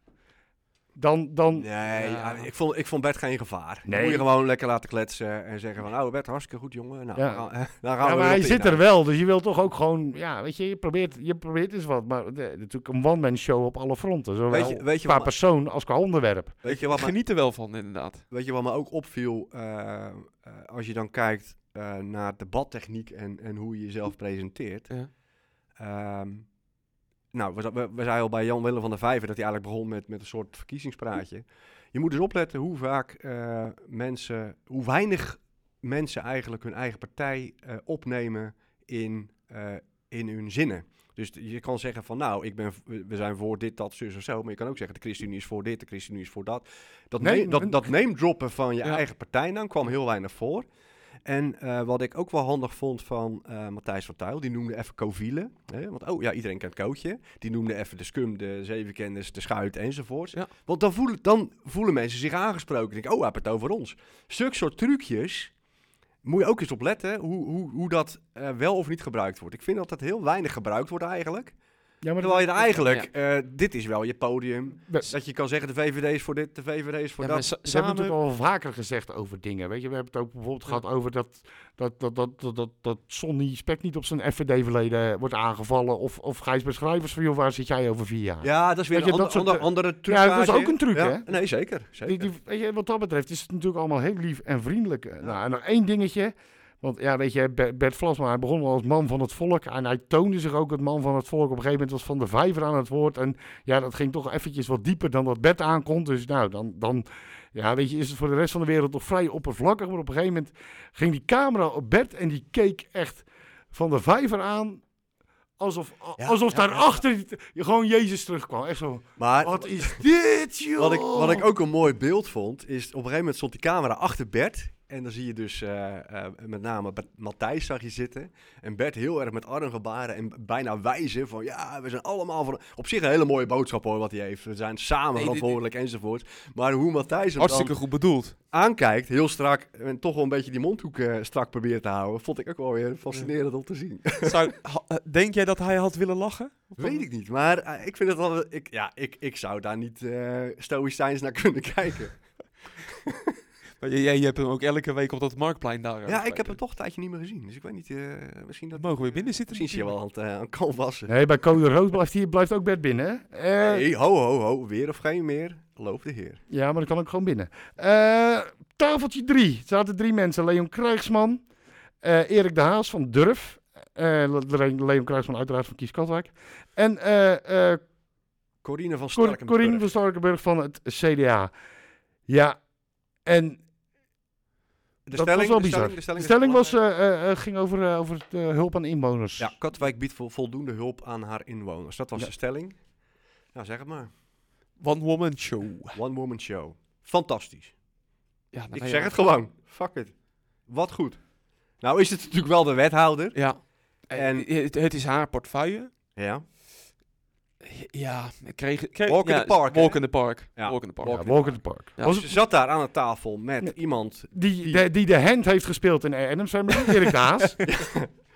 dan... dan Nee, Ja. ja, ik, vond, ik vond Bert geen gevaar. Nee. moet je gewoon lekker laten kletsen en zeggen van... Nou, Bert, hartstikke goed, jongen. Nou, Ja. dan gaan, dan gaan ja, we maar hij zit er wel, dus je wilt toch ook gewoon... Ja, weet je, je probeert, je probeert eens wat. Maar de- natuurlijk een one-man show op alle fronten. Zowel Weet je- weet je qua wat- persoon als qua onderwerp. Weet je wat geniet er wel van, inderdaad. weet je wat me ook opviel? eh, eh, als je dan kijkt eh, naar debattechniek en, en hoe je jezelf presenteert. Ja. Ehm, nou, we, we, al bij Jan Willem van der Vijver dat hij eigenlijk begon met, met een soort verkiezingspraatje. Je moet dus opletten hoe vaak eh, mensen, hoe weinig mensen eigenlijk hun eigen partij eh, opnemen in, in hun zinnen. Dus je kan zeggen van nou, ik ben, we zijn voor dit, dat, zus of zo. Maar je kan ook zeggen de ChristenUnie is voor dit, de ChristenUnie is voor dat. Dat, Nee, dat, dat name droppen van je Ja. eigen partijnaam kwam heel weinig voor. En eh, wat ik ook wel handig vond van eh, Matthijs van Tuil, die noemde even Covielen. Want oh ja, iedereen kent Kootje. Die noemde even de Scum, de Zevenkenners, de Schuit enzovoorts. Ja. Want dan voelen, dan voelen mensen zich aangesproken. Denk, oh, hij het over ons. Zulke soort trucjes moet je ook eens op letten hoe, hoe, hoe dat eh, wel of niet gebruikt wordt. Ik vind dat dat heel weinig gebruikt wordt eigenlijk. Ja, maar Terwijl je er eigenlijk, eh, dit is wel je podium. We- Dat je kan zeggen, de VVD is voor dit, de VVD is voor Ja, maar dat. sa- We hebben het samen... al vaker gezegd over dingen. Weet je, we hebben het ook bijvoorbeeld gehad over dat, dat, dat, dat, dat, dat, dat Sonny Spek niet op zijn FVD-verleden wordt aangevallen. Of, of Gijsbert Schrijvers van, joh, waar zit jij over vier jaar? Ja, dat is weer Weet je, een dat ander, soort, ander, eh, andere truc. ja, dat is ook een truc, hè? Nee, zeker. zeker. Die, die, weet je, wat dat betreft is het natuurlijk allemaal heel lief en vriendelijk. Nou, en nog één dingetje. Want ja, weet je, Ber- Bert Vlasma, hij begon wel als man van het volk. En hij toonde zich ook het man van het volk. Op een gegeven moment was Van der Vijver aan het woord. En ja, dat ging toch eventjes wat dieper dan dat Bert aankomt. Dus nou, dan, dan ja, weet je, is het voor de rest van de wereld toch vrij oppervlakkig. Maar op een gegeven moment ging die camera op Bert en die keek echt Van der Vijver aan. Alsof, Ja, alsof ja, daarachter gewoon Jezus terugkwam. Echt zo, Maar wat is dit, joh? Wat ik, wat ik ook een mooi beeld vond, is op een gegeven moment stond die camera achter Bert. En dan zie je dus eh, eh, met name Matthijs zag je zitten. En Bert heel erg met armgebaren en bijna wijzen van ja, we zijn allemaal van... Op zich een hele mooie boodschap hoor wat hij heeft. We zijn samen Nee, dit- verantwoordelijk enzovoort. Maar hoe Matthijs hem Hartstikke goed bedoeld. aankijkt, heel strak, en toch wel een beetje die mondhoek eh, strak probeert te houden, vond ik ook wel weer fascinerend om te zien. Zou, denk jij dat hij had willen lachen? Weet ik niet, maar ik vind het wel... Ik, ja, ik, ik zou daar niet eh stoïcijns naar kunnen kijken. Maar jij, jij hebt hem ook elke week op dat marktplein daar. eh, Ja, ik heb hem toch een tijdje niet meer gezien. Dus ik weet niet, eh, misschien dat... Mogen we binnen zitten. Misschien is hij wel aan het uh, aan kan wassen. Nee, bij Code Rood blijft, hij, blijft ook Bert binnen. Eh, Nee, ho, ho, ho. Weer of geen meer. Loof de heer. Ja, maar dan kan ik gewoon binnen. Eh, tafeltje 3. Er zaten drie mensen. Leon Krijgsman, eh, Erik de Haas van Durf. eh, Le- Le- Leon Krijgsman uiteraard van Kies Katwijk. En eh, eh, Corine van Starkenburg. Corine van Starkenburg van het CDA. Ja, en De dat stelling, was wel de bizar. stelling, De stelling, stelling, is was, eh, eh, eh, ging over, eh, over de hulp aan inwoners. Ja, Katwijk biedt vol- voldoende hulp aan haar inwoners. Dat was Ja. de stelling. Nou, zeg het maar. One woman show. One woman show. Fantastisch. Ja, nou, Ik ja. zeg het gewoon. Fuck it. Wat goed. Nou is het natuurlijk wel de wethouder. Ja. En- En het, het is haar portefeuille. Ja. Ja, ik kreeg, kreeg Walk in ja, the park, hè? Walk in the park. Ja, Walk in the park. Ja, Walk- in the Park. Ja. Was Ze het, zat daar aan de tafel met iemand. die, die- de, die de hand heeft gespeeld in Adams Family, Erik de Haas.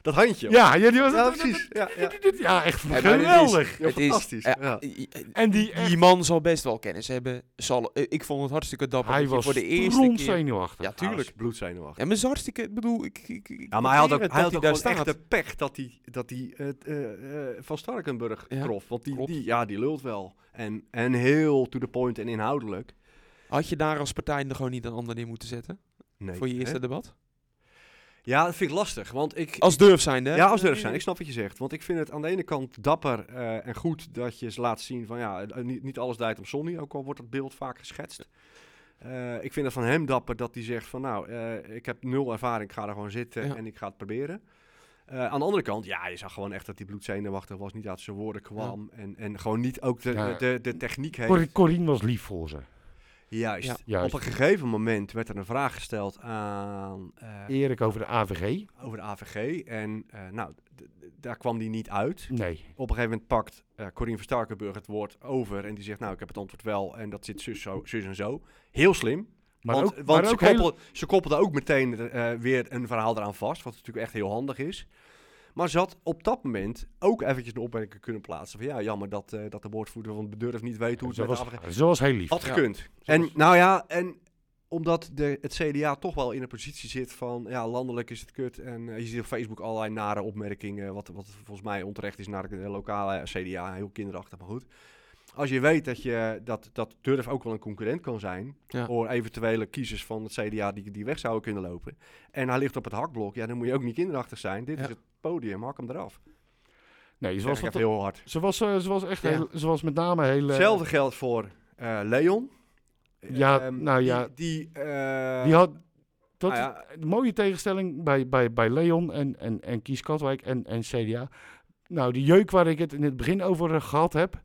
Dat handje. ja, ja, die was Ja, precies. Ja, ja. Ja, echt geweldig. Het is, fantastisch, En die die, man zal best wel kennis hebben. Zal, eh, ik vond het hartstikke dapper. Hij was voor de eerste keer. zenuwachtig. Ja, tuurlijk. Bloedzenuwachtig. Ja, maar is hartstikke. Ik bedoel, ik. ik, ik Ja, maar hij had ook, hij had ook daar gewoon echt staat. de pech dat hij, dat hij eh, eh, Van Starkenburg Ja, trof. Want die, die, ja, die lult wel. En, en heel to the point en inhoudelijk. Had je daar als partij er gewoon niet een ander in moeten zetten? Nee, voor je eerste hè? debat? Ja, dat vind ik lastig. Want ik, Als durf zijn, hè? ja, als durf zijn. Ik snap wat je zegt. Want ik vind het aan de ene kant dapper eh, en goed dat je ze laat zien van ja, eh, niet, niet alles draait om Sonny. Ook al wordt dat beeld vaak geschetst. Eh, ik vind het van hem dapper dat hij zegt van nou, eh, ik heb nul ervaring, ik ga er gewoon zitten Ja. en ik ga het proberen. Eh, aan de andere kant, ja, je zag gewoon echt dat hij bloedzenuwachtig was, niet uit zijn woorden kwam. En, en gewoon niet ook de, Ja. de, de techniek heeft. Cor Corine was lief voor ze. Juist. Ja. Juist. Op een gegeven moment werd er een vraag gesteld aan, eh, Erik over de AVG. over de AVG. En eh, nou, daar kwam die niet uit. Nee. Op een gegeven moment pakt eh Corine Verstarkenburg het woord over. En die zegt, nou, ik heb het antwoord wel. En dat zit zus, zo, zus en zo. Heel slim. Maar want ook, want maar ze, ook heel- koppelde, ze koppelde ook meteen eh, weer een verhaal eraan vast. Wat natuurlijk echt heel handig is. Maar ze had op dat moment ook eventjes een opmerking kunnen plaatsen. Van ja, jammer dat, eh, dat de woordvoerder van het bedurf niet weet hoe het met was, de was heel lief. Had Ja. gekund. En nou ja, en omdat de, het CDA toch wel in een positie zit van ja, landelijk is het kut. En eh, je ziet op Facebook allerlei nare opmerkingen. Wat, wat volgens mij onterecht is naar de lokale CDA. Heel kinderachtig, maar goed. Als je weet dat, je, dat, dat Durf ook wel een concurrent kan zijn. Ja. Voor eventuele kiezers van het CDA die, die weg zouden kunnen lopen. En hij ligt op het hakblok. Ja, dan moet je ook niet kinderachtig zijn. Dit Ja. is het podium, hak hem eraf. Nee, ze was, even heel hard. ze was, eh, ze was echt Ja. heel, ze was met name heel... eh, Hetzelfde geldt voor eh, Leon. Ja, Ehm, nou die- ja. Die, eh, Die had... Dat nou ja. een mooie tegenstelling bij, bij, bij Leon en, en, en Kies Katwijk en, en CDA. Nou, die jeuk waar ik het in het begin over eh, gehad heb...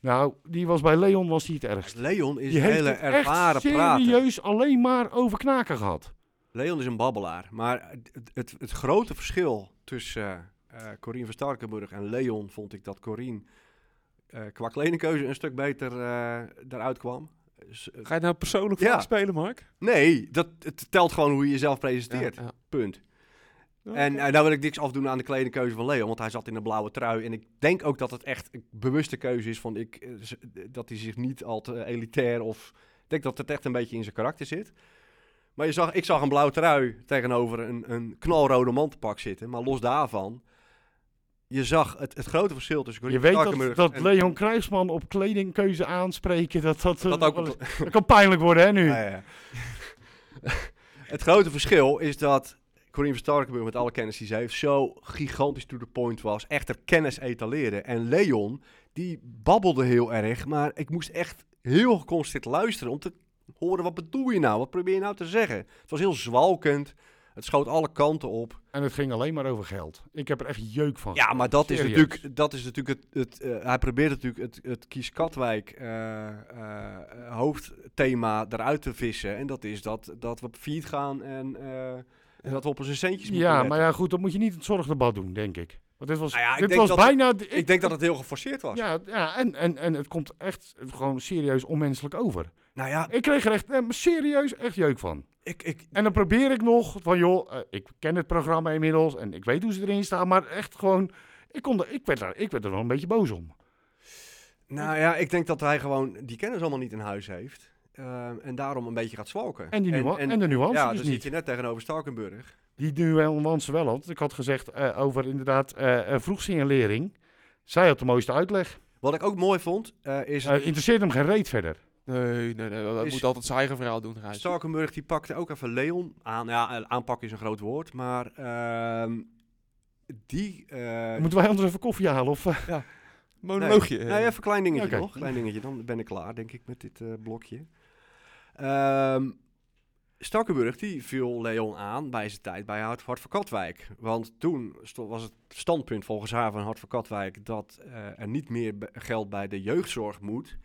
Nou, die was bij Leon was die het ergst. Leon is Die een hele ervaren echt prater. serieus alleen maar over knaken gehad. Leon is een babbelaar. Maar het, het, het grote verschil tussen eh eh Corine van Starkenburg en Leon vond ik dat Corine eh, qua kledingkeuze een stuk beter eh daaruit kwam. Dus, Ga je nou persoonlijk Ja. ja. spelen, Mark? nee, dat, het telt gewoon hoe je jezelf presenteert. Ja, ja. Punt. En oké. eh, nou wil ik niks afdoen aan de kledingkeuze van Leon, want hij zat in een blauwe trui. En ik denk ook dat het echt een bewuste keuze is van ik, eh, z- dat hij zich niet al te elitair of... Ik denk dat het echt een beetje in zijn karakter zit. Maar je zag, ik zag een blauwe trui tegenover een, een knalrode mantelpak zitten. Maar los daarvan, je zag het, het grote verschil tussen Je weet dat, dat en- Leon Kruisman op kledingkeuze aanspreken, dat, dat, Dat eh, ook- dat kan pijnlijk worden, hè, nu? Ja, ja. het grote verschil is dat Corinne van Starkenburg met alle kennis die ze heeft, zo gigantisch to the point was. Echt er kennis etaleren. En Leon, die babbelde heel erg, maar ik moest echt heel geconcentreerd luisteren om te horen wat bedoel je nou? Wat probeer je nou te zeggen? Het was heel zwalkend. Het schoot alle kanten op. En het ging alleen maar over geld. Ik heb er echt jeuk van. Ja, maar dat is natuurlijk, dat is natuurlijk het. het eh, hij probeert natuurlijk het, het Kies Katwijk eh, eh, hoofdthema eruit te vissen. En dat is dat, dat we failliet gaan en, en dat we op onze centjes moeten Ja, letten. maar ja, goed, dat moet je niet het zorgdebat doen, denk ik. Want dit was, Nou ja, dit was bijna... Ik denk dat het heel geforceerd was. Ja, ja en, en, en het komt echt gewoon serieus onmenselijk over. Nou ja, Ik kreeg er echt eh, serieus echt jeuk van. ik, ik, En dan probeer ik nog van, joh, eh, ik ken het programma inmiddels en ik weet hoe ze erin staan, maar echt gewoon, ik, kon er, ik, werd, er, ik werd er wel een beetje boos om. nou ja, ik denk dat hij gewoon die kennis allemaal niet in huis heeft. Eh, en daarom een beetje gaat zwalken. En, die nuance, en, de nuance ja, dus dan niet. zit je net tegenover Starkenburg. Die nuance wel, want ik had gezegd eh, over inderdaad eh eh, vroegsignalering. Zij had de mooiste uitleg. Wat ik ook mooi vond, eh, is interesseert hem geen reet verder. Nee, nee, nee. Dat Is- moet altijd zijn eigen verhaal doen. Starkenburg die pakte ook even Leon aan. Ja, aanpak is een groot woord, maar ehm, die... eh, Moeten wij anders even koffie halen? Of, eh? Monoloogje. Nee, nee, even een klein dingetje nog. Klein dingetje, dan ben ik klaar, denk ik, met dit eh, blokje. Stakkenburg, die viel Leon aan bij zijn tijd bij Hart, van Katwijk. Want toen was het standpunt volgens haar van Hart van Katwijk... dat eh, er niet meer geld bij de jeugdzorg moet.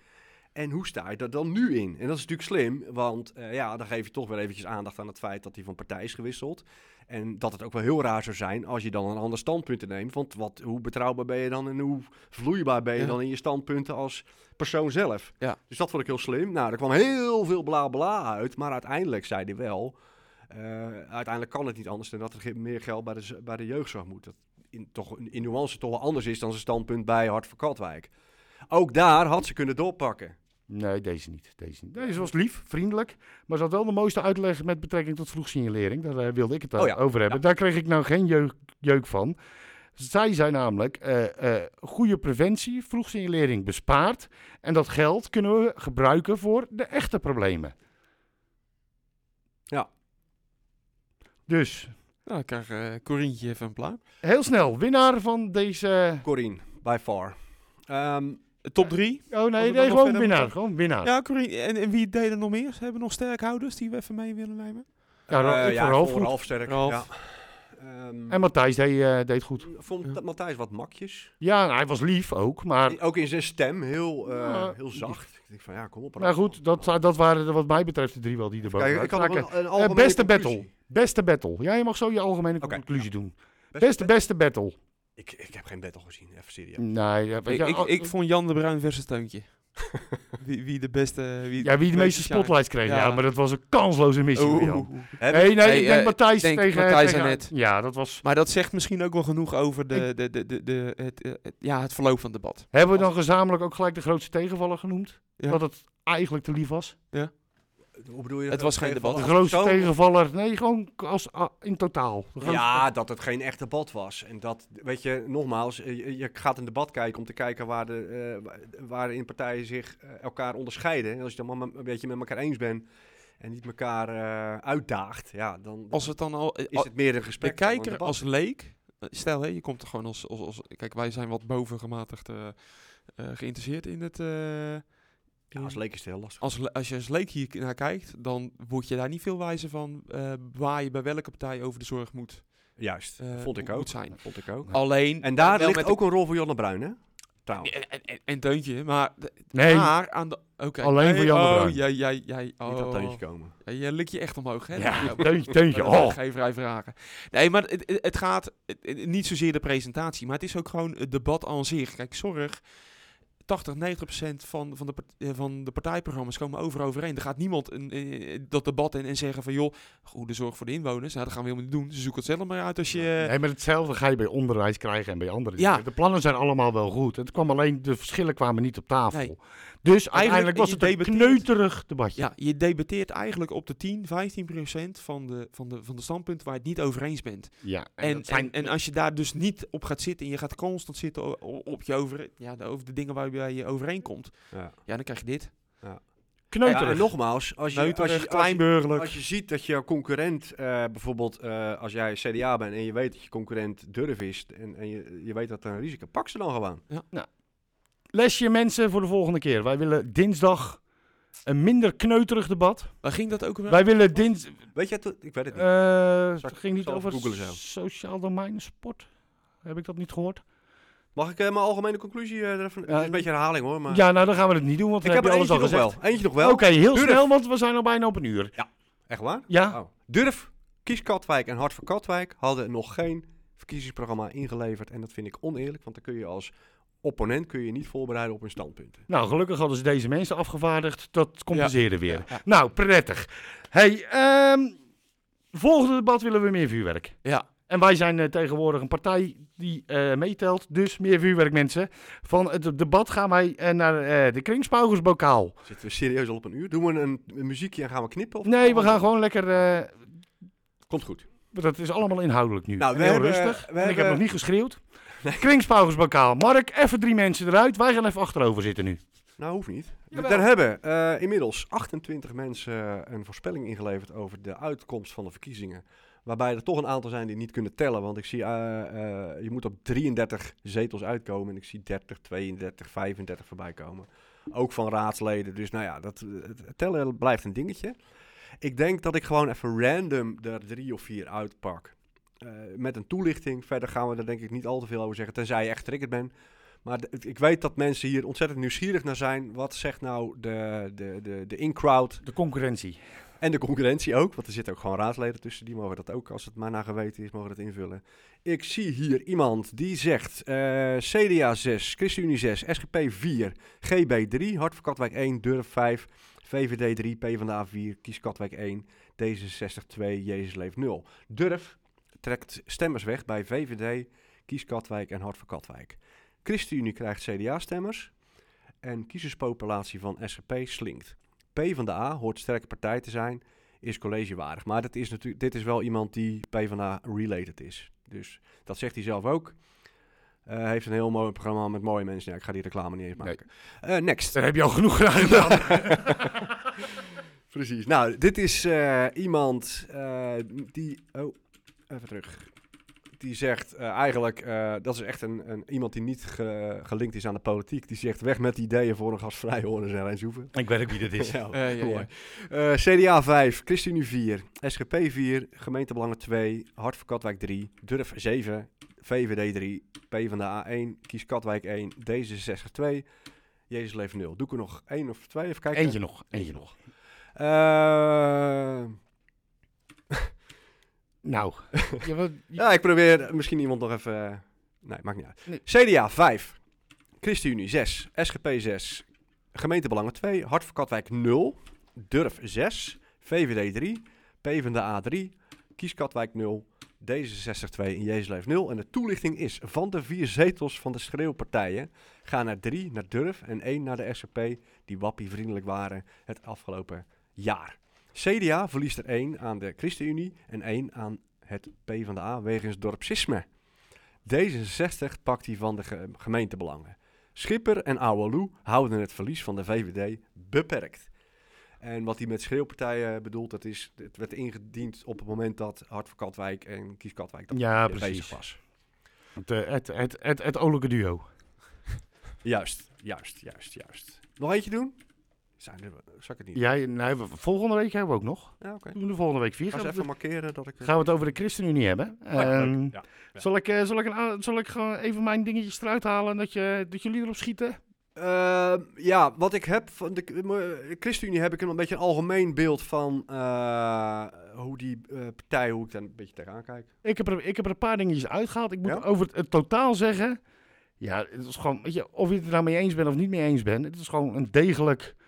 En hoe sta je daar dan nu in? En dat is natuurlijk slim, want eh, ja, dan geef je toch weer eventjes aandacht aan het feit dat hij van partij is gewisseld. En dat het ook wel heel raar zou zijn als je dan een ander standpunt neemt. Want wat, hoe betrouwbaar ben je dan en hoe vloeibaar ben je Ja. dan in je standpunten als persoon zelf? Ja. Dus dat vond ik heel slim. Nou, er kwam heel veel bla bla uit, maar uiteindelijk zei hij wel... eh, uiteindelijk kan het niet anders dan dat er meer geld bij de, bij de jeugdzorg moet. Dat in, toch, in nuance toch wel anders is dan zijn standpunt bij Hart van Katwijk. Ook daar had ze kunnen doorpakken. Nee, deze niet. Deze, niet. deze was lief, vriendelijk. Maar ze had wel de mooiste uitleg met betrekking tot vroegsignalering. Daar eh, wilde ik het Oh ja, over hebben. ja. Daar kreeg ik nou geen jeuk, jeuk van. Zij zei namelijk, eh, eh, goede preventie, vroegsignalering bespaart. En dat geld kunnen we gebruiken voor de echte problemen. Ja. Dus, Nou, dan krijg uh, Corientje even een plaat. heel snel, winnaar van deze... Corine, by far. Ehm, Top 3. Oh nee, dan nee gewoon winnaar. moeten- Gewoon winnaar. Ja, Corine. En, en wie deden nog meer? Ze hebben nog sterkhouders die we even mee willen nemen. Ja, eh, ik Ralf voor half sterk. Ja. Ehm, En Matthijs deed, eh, deed goed. vond Matthijs wat makjes. Ja, nou, hij was lief ook, maar... Ook in zijn stem heel, eh, Ja. heel zacht. Ik denk van ja, kom op. Nou Ralf. goed, dat, dat waren er wat mij betreft de drie wel die er boven Kijk, ik had een, een beste conclusie. battle. Beste battle. Ja, je mag zo je algemene conclusie doen. Beste Beste, beste battle. Ik, ik heb geen battle gezien, even serieus. Nee, ja, weet Ik, je, ik, ik vond Jan de Bruin versus Steuntje. wie, wie de beste... Wie, ja, wie de meeste spotlights kreeg. Ja. Ja. maar dat was een kansloze missie. Oeh, Nee, ik- nee, Nee, ik denk eh, Matthijs denk tegen... Matthijs tegen- en Ed. Ja, dat was... Maar dat zegt misschien ook wel genoeg over de, de, de, de, de, het, eh, het- ja, het verloop van het debat. Hebben we dan gezamenlijk ook gelijk de grootste tegenvaller genoemd? Ja. Dat het eigenlijk te lief was? Hoe bedoel je Het was geen debat. De grootste tegenvaller? Nee, gewoon als, ah, in totaal. De grootste- Ja, dat het geen echt debat was. En dat, weet je, nogmaals, je, je gaat een debat kijken om te kijken waar, de, eh, wa- waar in partijen zich eh, elkaar onderscheiden. En als je het dan maar een beetje met elkaar eens bent en niet elkaar eh, uitdaagt, ja, dan Als het dan al... is het meer een de gesprek. dan een kijker debat. als leek... Stel, hè, je komt er gewoon als, als, als... Kijk, wij zijn wat bovengematigd eh, eh, geïnteresseerd in het... Ja, als leek is het heel lastig. als, als je als leek hier naar kijkt, dan word je daar niet veel wijzer van eh, waar je bij welke partij over de zorg moet. Juist, eh, vond ik moet ook. zijn. Vond ik ook. Alleen. En daar ligt met ook een rol voor Janne Bruin, hè? Trouwens. en, en, en, en Teuntje, maar. Nee, Maar aan de. Oké. Alleen voor Nee, Jan de Oh, Bruin. jij, jij, jij. Niet Oh, op teuntje komen. Ja, je lik je echt omhoog, hè? Ja, teuntje, teuntje. Oh. Geen vrij vragen. Nee, maar het, het- gaat het- niet zozeer de presentatie, maar het is ook gewoon het debat aan zich. Kijk, zorg. 80, 90 procent van, van, de, eh, van de partijprogramma's komen over overeen. Er gaat niemand een, eh, dat debat in en zeggen van... joh, goede zorg voor de inwoners. Nou, dat gaan we helemaal niet doen. Ze zoeken het zelf maar uit als je... Nee, maar hetzelfde ga je bij onderwijs krijgen en bij andere Ja. dingen. De plannen zijn allemaal wel goed. Het kwam alleen, de verschillen kwamen niet op tafel. Nee. Dus uiteindelijk was het een kneuterig debatje. Ja, je debatteert eigenlijk op de 10, 15 procent van de, van, de, van de standpunten waar je het niet over eens bent. Ja, En, zijn- en, en als je daar dus niet op gaat zitten en je gaat constant zitten op je over, ja, de- over de dingen waar je overeenkomt, Ja. ja, dan krijg je dit. Kneuterig. Ja, en nogmaals, als je, als, je, Kneuterig, als, je, kleinburgerlijk. als je ziet dat je concurrent, eh, bijvoorbeeld eh, als jij CDA bent en je weet dat je concurrent durf is en, en je, je weet dat er een risico, pak ze dan gewoon. Lesje mensen voor de volgende keer. Wij willen dinsdag een minder kneuterig debat. Waar ging dat ook weer? Wij willen dins... Weet je, het? ik weet het niet. eh het ging niet over googlen zo. sociaal domein sport. Heb ik dat niet gehoord? Mag ik eh, mijn algemene conclusie eh, er even? Het Ja, is een beetje herhaling hoor, maar Ja, nou dan gaan we het niet doen, want ik heb er alles eentje al gezegd. wel. Eentje nog wel. Oké, heel Durf. snel, want we zijn al bijna op een uur. Echt waar? Ja, Oh. Durf, Kies Katwijk en Hart voor Katwijk hadden nog geen verkiezingsprogramma ingeleverd. En dat vind ik oneerlijk, want dan kun je als opponent kun je niet voorbereiden op hun standpunten. nou gelukkig hadden ze deze mensen afgevaardigd. Dat compenseerde weer. Ja. Nou, prettig. Hey, ehm, volgende debat willen we meer vuurwerk. Ja. En wij zijn eh, tegenwoordig een partij die eh, meetelt, dus meer vuurwerk mensen. Van het debat gaan wij eh, naar de Kringspaugersbokaal. Zitten we serieus al op een uur? Doen we een, een muziekje en gaan we knippen? Of Nee, we gaan gewoon lekker... Komt goed. dat is allemaal inhoudelijk nu. Nou, we heel hebben- rustig. we ik heb nog niet geschreeuwd. Kringspaugersbokaal. Mark, even drie mensen eruit. Wij gaan even achterover zitten nu. Nou, hoeft niet. Jawel. Er hebben eh, inmiddels 28 mensen een voorspelling ingeleverd over de uitkomst van de verkiezingen. Waarbij er toch een aantal zijn die niet kunnen tellen. Want ik zie, eh, eh, je moet op 33 zetels uitkomen. En ik zie 30, 32, 35 voorbij komen. Ook van raadsleden. Dus nou ja, dat, het tellen blijft een dingetje. Ik denk dat ik gewoon even random er drie of vier uitpak. Eh, met een toelichting. Verder gaan we er denk ik niet al te veel over zeggen. Tenzij je echt getriggerd bent. Maar ik weet dat mensen hier ontzettend nieuwsgierig naar zijn. Wat zegt nou de, de, de, de in-crowd De concurrentie. en de concurrentie ook? Want er zitten ook gewoon raadsleden tussen. Die mogen dat ook, als het maar naar geweten is, mogen dat invullen. Ik zie hier iemand die zegt eh, CDA 6, ChristenUnie 6, SGP 4, GB 3, Hart voor Katwijk 1, Durf 5, VVD 3, PvdA 4, Kies Katwijk 1, D66 2, Jezus Leeft 0. Durf trekt stemmers weg bij VVD, Kies Katwijk en Hart voor Katwijk. ChristenUnie krijgt CDA-stemmers en kiezerspopulatie van SGP slinkt. PvdA hoort sterke partij te zijn, is collegewaardig. Maar dat is natuurlijk, dit is wel iemand die PvdA-related is. Dus dat zegt hij zelf ook. Hij heeft een heel mooi programma met mooie mensen. Ja, ik ga die reclame niet eens Nee. maken. Eh, next. Daar heb je al genoeg gedaan. Precies. Nou, dit is eh, iemand die... Oh, even terug. Die zegt eh, eigenlijk... eh, dat is echt een, een, iemand die niet ge- gelinkt is aan de politiek. Die zegt weg met ideeën voor een gasvrij Horens en Rijnshoeven. ik weet ook wie dit is. Ja, Eh, ja, ja. Eh, CDA 5, ChristenUnie 4, SGP 4, Gemeentebelangen 2, Hart voor Katwijk 3, Durf 7, VVD 3, PvdA 1, Kies Katwijk 1, D66 2, Jezus Leeft 0. Doe ik er nog één of twee? Even kijken. Eentje nog, eentje nog. Nou, ja, wat- ja, ik probeer misschien iemand nog even... eh, nee, maakt niet uit. Nee. CDA 5, ChristenUnie 6, SGP 6, Gemeentebelangen 2, Hart voor Katwijk 0, Durf 6, VVD 3, PvdA 3, Kies Katwijk 0, D66 2 en Jezus Leeft 0. En de toelichting is, van de vier zetels van de schreeuwpartijen gaan er drie naar Durf en één naar de SGP, die wappievriendelijk waren het afgelopen jaar. CDA verliest er één aan de ChristenUnie en één aan het PvdA wegens dorpsisme. D66 pakt die van de ge- gemeentebelangen. Schipper en Ouwelou houden het verlies van de VVD beperkt. En wat hij met schreeuwpartijen bedoelt, dat is, het werd ingediend op het moment dat Hart voor Katwijk en Kies Katwijk dat ja, bezig was. Het, eh, het, het, het, het duo. Juist, juist, juist, juist. Nog eentje doen? Zijn er, zal ik het niet? Nee, we- volgende week hebben we ook nog. Ja, oké. We doen de volgende week vier. Ga Gaan we, even markeren dat ik... gaan we het over de ChristenUnie hebben. Ja. Ehm, Ja, ja. Zal ik, eh, zal, ik een, zal ik gewoon even mijn dingetjes eruit halen dat, je, dat jullie erop schieten? Ehm, ja, wat ik heb van de de ChristenUnie heb ik een beetje een algemeen beeld van eh, hoe die eh, partij, hoe ik daar een beetje tegenaan kijk. Ik heb, er, ik heb er een paar dingetjes uitgehaald. Ik moet Ja? over het, het totaal zeggen. Ja, het is gewoon, weet je, of je het er nou mee eens bent of niet mee eens bent. Het is gewoon een degelijk eh,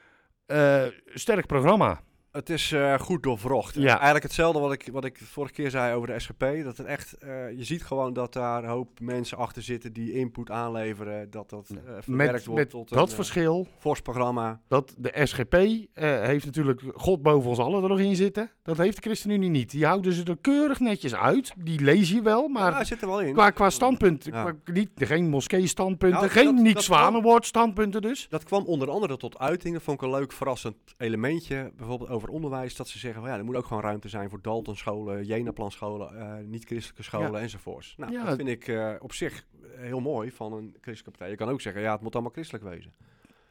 sterk programma. Het is eh, goed doorvrocht. Ja. Eigenlijk hetzelfde wat ik, wat ik vorige keer zei over de SGP. Dat het echt, eh, je ziet gewoon dat daar een hoop mensen achter zitten die input aanleveren. Dat dat eh, verwerkt Met, wordt met tot dat een verschil fors programma. dat de SGP heeft natuurlijk God boven ons allen er nog in zitten. Dat heeft de ChristenUnie niet. Die houden ze er keurig netjes uit. Die lees je wel, maar ja, zit er wel in. qua, qua standpunt, Ja. qua- niet, geen moskee-standpunten, Nou, geen dat- Niek dat Zwanenwoord-standpunten dus. Dat kwam onder andere tot uitingen. Vond ik een leuk verrassend elementje. Bijvoorbeeld over onderwijs. Dat ze zeggen, van, ja, er moet ook gewoon ruimte zijn voor Daltonscholen, Jenaplanscholen, eh niet-christelijke scholen Ja. enzovoorts. Nou, Ja. dat vind ik eh, op zich heel mooi van een christelijke partij. Je kan ook zeggen, ja, het moet allemaal christelijk wezen.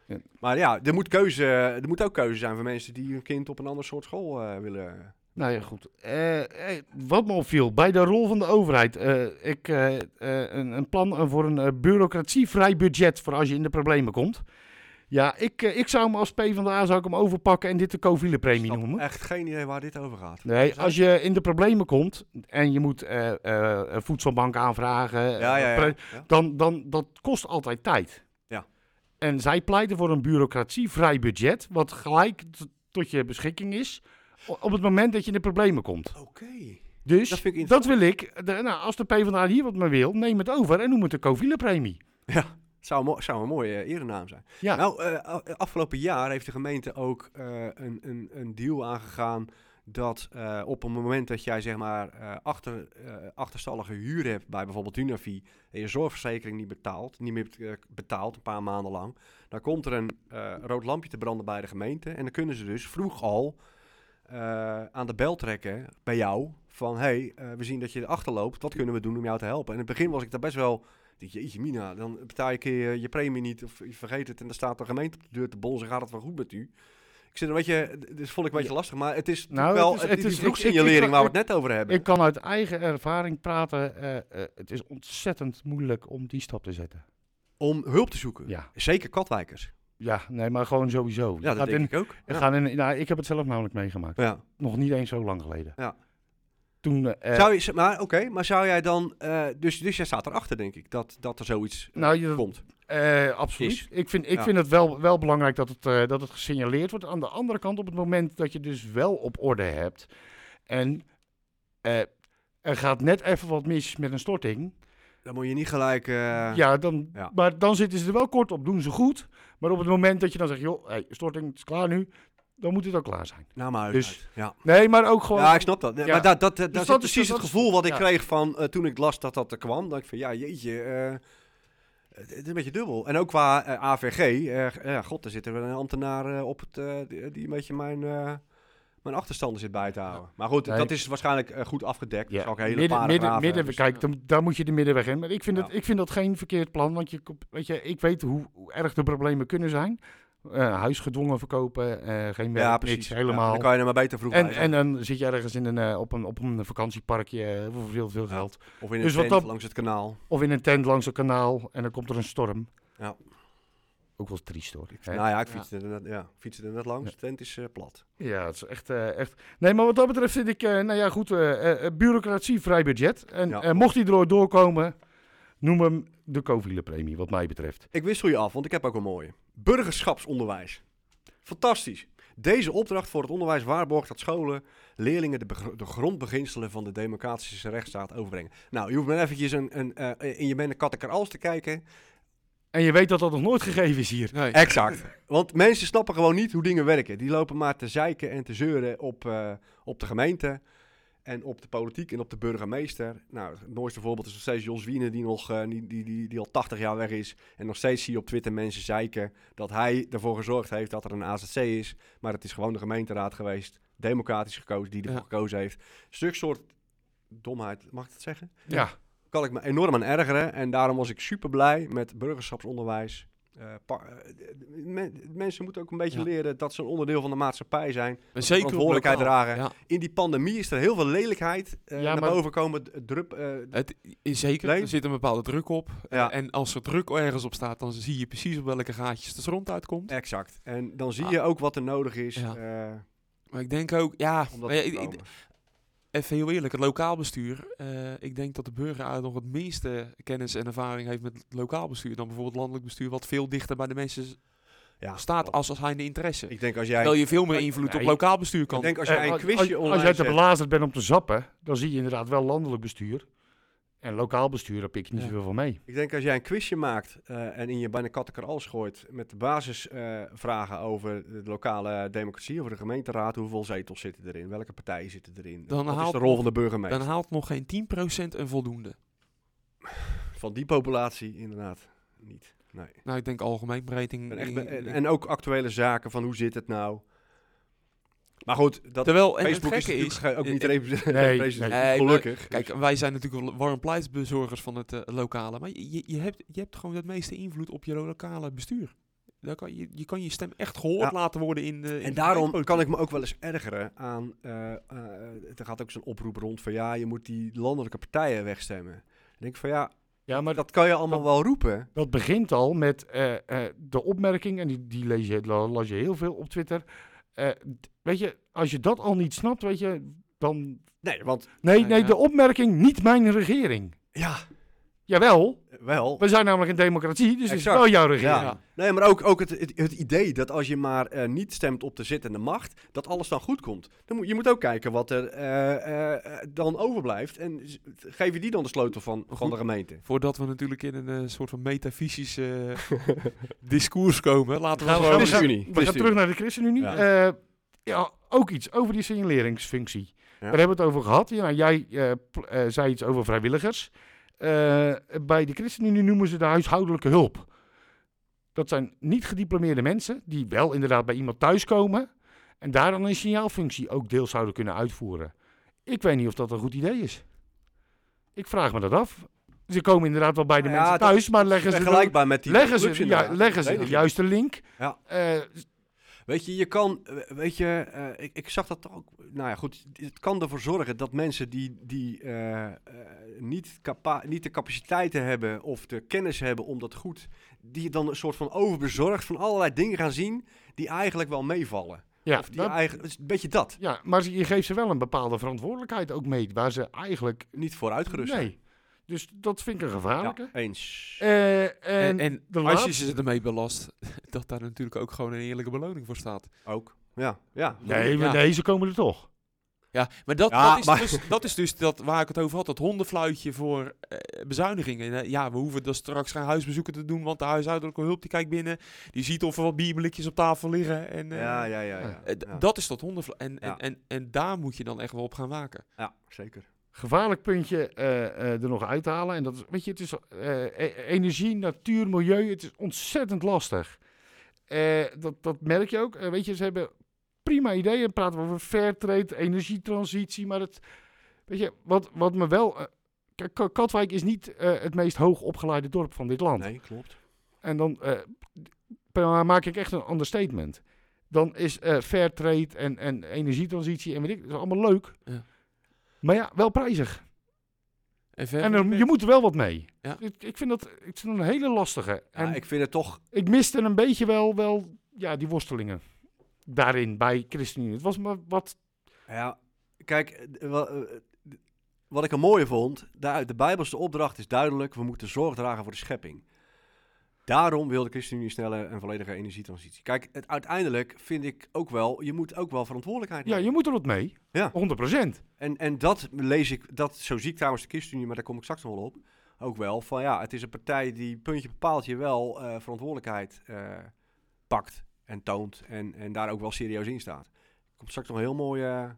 Ja. Maar ja, er moet, keuze, er moet ook keuze zijn voor mensen die hun kind op een ander soort school eh, willen. Nou ja, goed. Wat me opviel, bij de rol van de overheid. ik, een, een plan voor een bureaucratievrij budget voor als je in de problemen komt. Ja, ik, eh, ik zou hem als PvdA zou ik hem overpakken en dit de Coviele-premie Ik snap noemen. echt geen idee waar dit over gaat. Nee, als je in de problemen komt en je moet een voedselbank aanvragen, Ja, ja, ja. pre- ja. dan, dan dat kost altijd tijd. Ja. En zij pleiten voor een bureaucratievrij budget, wat gelijk tot je beschikking is op het moment dat je in de problemen komt. Oké. Dus Dat wil ik. De, nou, als de PvdA hier wat mee wil, neem het over en noem het de Coviele-premie. Ja, zou, mo- zou een mooie erenaam zijn. Ja. Nou, eh, afgelopen jaar heeft de gemeente ook eh, een, een, een deal aangegaan dat eh, op het moment dat jij zeg maar achter, achterstallige huur hebt bij bijvoorbeeld Unavi en je zorgverzekering niet betaalt, niet meer betaalt een paar maanden lang, dan komt er een rood lampje te branden bij de gemeente en dan kunnen ze dus vroeg al aan de bel trekken bij jou van hey, we zien dat je achterloopt, wat kunnen we doen om jou te helpen? En in het begin was ik daar best wel denk je, jeetje mina, dan betaal je een keer je, je premie niet of je vergeet het en dan staat de gemeente op de deur te bonzen, gaat het wel goed met u? Ik zit een beetje, dus vond ik een beetje lastig, maar het is Nou, wel het is- het is, vroegsignalering waar we het net over hebben. Ik kan uit eigen ervaring praten. eh, eh, het is ontzettend moeilijk om die stap te zetten. om hulp te zoeken. Ja, Zeker katwijkers. ja nee, maar gewoon sowieso. Ja, dat denk in, ik ook. Ja. gaat in, nou, ik heb het zelf namelijk meegemaakt. Ja. Nog niet eens zo lang geleden. Ja. Toen, eh, Zou je, maar oké, maar zou jij dan, eh, dus, dus jij staat erachter denk ik, dat, dat er zoiets eh, nou, je, komt. Eh, absoluut. Is. Ik vind, ik Ja. vind het wel, wel belangrijk dat het, eh, dat het gesignaleerd wordt. Aan de andere kant, op het moment dat je dus wel op orde hebt en eh, er gaat net even wat mis met een storting, Dan moet je niet gelijk... eh, ja, dan, ja. maar dan zitten ze er wel kort op, doen ze goed. Maar op het moment dat je dan zegt, joh, hey, storting is klaar nu, dan moet het ook klaar zijn. Nou, maar Dus- uit. Ja. Nee, maar ook gewoon... ja, ik snap dat. Nee, Ja. Maar dat, dat, dat, Dus is dat is- precies dat het gevoel wat ik ja. kreeg van eh, toen ik las dat dat er kwam. Dat ik van, ja, jeetje, eh, het is een beetje dubbel. En ook qua eh, AVG, ja, god, er zit er wel een ambtenaar op het, die, die een beetje mijn, mijn achterstanden zit bij te houden. Maar goed, Nee. dat is waarschijnlijk goed afgedekt. Ja. Ook een hele midden, midden, midden, dus- kijk, dan, daar moet je de middenweg in. Maar ik vind, het, ik vind dat geen verkeerd plan, want je, weet je, ik weet hoe, hoe erg de problemen kunnen zijn. Eh huis gedwongen verkopen, eh, geen werk, ja, niks, precies. Ja, helemaal. dan kan je er maar beter vroeg En, en dan zit je ergens in een, eh, op, een, op een vakantieparkje voor veel, veel geld. Of in een dus tent dat- langs het kanaal. Of in een tent langs een kanaal en dan komt er een storm. Ja. Ook wel triest hoor. Nou ja, ik fietste er net, ja, fietste er net langs. De tent is plat. Ja, het is echt, echt... Nee, maar wat dat betreft vind ik, nou ja goed, eh, bureaucratievrij budget. En mocht hij er doorkomen, noem hem de Coviele-premie, wat mij betreft. Ik wissel je af, want ik heb ook een mooie. Burgerschapsonderwijs. Fantastisch. Deze opdracht voor het onderwijs waarborgt dat scholen leerlingen de, de grondbeginselen van de democratische rechtsstaat overbrengen. Nou, je hoeft maar eventjes een, een, eh, in je bende kattenkar te kijken. En je weet dat dat nog nooit gegeven is hier. Nee. Exact. Want mensen snappen gewoon niet hoe dingen werken. Die lopen maar te zeiken en te zeuren op, eh, op de gemeente. En op de politiek en op de burgemeester. Nou, het mooiste voorbeeld is nog steeds Jos Wiene, die, nog, eh, die, die, die, die al 80 jaar weg is. En nog steeds zie je op Twitter mensen zeiken dat hij ervoor gezorgd heeft dat er een AZC is. Maar het is gewoon de gemeenteraad geweest, democratisch gekozen, die ervoor Ja. gekozen heeft. Stuk soort domheid, mag ik dat zeggen? Ja, kan ik me enorm aan ergeren. En daarom was ik super blij met burgerschapsonderwijs. Men- mensen moeten ook een beetje Ja. leren dat ze een onderdeel van de maatschappij zijn. En zeker verantwoordelijkheid lokaal. dragen. Ja, In die pandemie is er heel veel lelijkheid eh, Ja, naar boven komen. Drup, eh, het, zeker, Nee? er zit een bepaalde druk op. Ja. En als er druk ergens op staat, dan zie je precies op welke gaatjes de stront uitkomt. exact. En dan zie Ah. je ook wat er nodig is Ja. eh, Maar ik denk ook, ja, even heel eerlijk, het lokaal bestuur. eh, ik denk dat de burger eigenlijk nog het meeste kennis en ervaring heeft met lokaal bestuur dan bijvoorbeeld landelijk bestuur, wat veel dichter bij de mensen Ja, staat als, als hij de interesse. Ik denk als jij... Terwijl je veel meer invloed op lokaal bestuur kan. Ik denk als Eh, jij een als- quizje als, online als jij te belazerd bent om te zappen, dan zie je inderdaad wel landelijk bestuur. En lokaal bestuur, daar pik ik niet Ja. zoveel van mee. Ik denk als jij een quizje maakt eh, en in je bijna kattenkar alles gooit met de basisvragen over de lokale democratie, over de gemeenteraad, hoeveel zetels zitten erin, welke partijen zitten erin, Dan wat is haalt de rol van de burgemeester. Dan haalt nog geen 10% een voldoende. Van die populatie inderdaad niet. Nee. Nou, ik denk algemeen breed. En, echt, in- be- en, in- en ook actuele zaken van hoe zit het nou. Maar goed, dat Terwijl, en Facebook het is gekke natuurlijk is, ook niet repre- nee, maar- gelukkig. Kijk, wij zijn natuurlijk wel warm pleitbezorgers van het eh, lokale. Maar je, je, hebt, je hebt gewoon het meeste invloed op je lokale bestuur. Daar kan, je, je kan je stem echt gehoord Ja. laten worden in de. in En daarom kan ik me ook wel eens ergeren aan. eh, eh, er gaat ook zo'n oproep rond van ja, je moet die landelijke partijen wegstemmen. Dan denk ik van ja, Ja, maar dat kan je allemaal wel roepen. Dat begint al met eh, eh, de opmerking, en die, die lees, je, las je heel veel op Twitter. Eh, weet je, als je dat al niet snapt, weet je, dan... Nee, want Nee, nee, de opmerking, niet mijn regering. ja, Jawel, wel. we zijn namelijk een democratie, dus het is Exact. wel jouw regering. Ja. Ja. Nee, maar ook, ook het, het, het idee dat als je maar eh, niet stemt op de zittende macht, dat alles dan goed komt. Dan moet, je moet ook kijken wat er eh, eh, dan overblijft. En geef je die dan de sleutel van, van de gemeente. Voordat we natuurlijk in een eh, soort van metafysisch discours komen, laten we Gaan we, gewoon... gaan, we gaan- we gaan terug naar de ChristenUnie. Ja. Ja. ja, ook iets over die signaleringsfunctie. Daar hebben we het over gehad. Ja, jij zei iets over vrijwilligers. Eh, bij de ChristenUnie noemen ze de huishoudelijke hulp. Dat zijn niet gediplomeerde mensen die wel inderdaad bij iemand thuiskomen en daar dan een signaalfunctie ook deels zouden kunnen uitvoeren. Ik weet niet of dat een goed idee is. Ik vraag me dat af. Ze komen inderdaad wel bij de Ja, mensen thuis, maar leggen ze, de, met die leggen ze, ja, leggen ze de juiste link. Ja. Eh, Weet je, je kan, eh, weet je, eh, ik, ik zag dat ook, nou ja goed, het kan ervoor zorgen dat mensen die, die eh, niet, capa niet de capaciteiten hebben of de kennis hebben om dat goed, die dan een soort van overbezorgd van allerlei dingen gaan zien die eigenlijk wel meevallen. ja, of die dat- is een beetje dat, ja, maar je geeft ze wel een bepaalde verantwoordelijkheid ook mee, waar ze eigenlijk... niet voor uitgerust zijn. Dus dat vind ik een gevaarlijke. Ja, eens. Eh, en, En, als je ze ermee belast, dat daar natuurlijk ook gewoon een eerlijke beloning voor staat. Ook, ja, ja. Nee, maar Ja. nee, ze komen er toch. Ja, maar dat, Ja, dat, is, maar- Dus, dat is dus dat, waar ik het over had, dat hondenfluitje voor eh, bezuinigingen. En, eh, ja, we hoeven dus straks geen huisbezoeken te doen, want de huishoudelijke hulp die kijkt binnen, die ziet of er wat bierblikjes op tafel liggen. En, eh, Ja, ja, ja. ja. Dat is dat hondenfluitje. En, en, en daar moet je dan echt wel op gaan waken. Ja, zeker. Gevaarlijk puntje eh, eh, er nog uithalen. En dat is, weet je, het is eh, e- energie, natuur, milieu. Het is ontzettend lastig. Dat, dat merk je ook. Weet je, ze hebben prima ideeën. Praten we over fair trade, energietransitie. Maar het, weet je, wat, wat me wel. kijk, Ka- Katwijk is niet het meest hoog opgeleide dorp van dit land. Nee, klopt. En dan maak ik echt een understatement. Dan is eh fair trade en, en energietransitie en weet ik, dat is allemaal leuk. Ja. Maar ja, wel prijzig. En, verder- En er- je moet er wel wat mee. Ja. Ik, ik vind dat ik vind dat een hele lastige. En Ja, ik, ik vind het toch, miste een beetje wel, wel ja, die worstelingen daarin bij ChristenUnie. Het was maar wat... Ja, kijk, eh, eh, wat ik er mooie vond, daar, de Bijbelse opdracht is duidelijk, we moeten zorg dragen voor de schepping. Daarom wil de ChristenUnie snelle en volledige energietransitie. Kijk, het, uiteindelijk vind ik ook wel, je moet ook wel verantwoordelijkheid Ja, nemen. je moet er wat mee. Ja. 100%. En, en dat lees ik, dat, zo zie ik trouwens de ChristenUnie, maar daar kom ik straks nog wel op, ook wel, van ja, het is een partij die puntje bepaalt je wel eh, verantwoordelijkheid eh, pakt en toont en, en daar ook wel serieus in staat. Komt straks nog een heel mooie eh,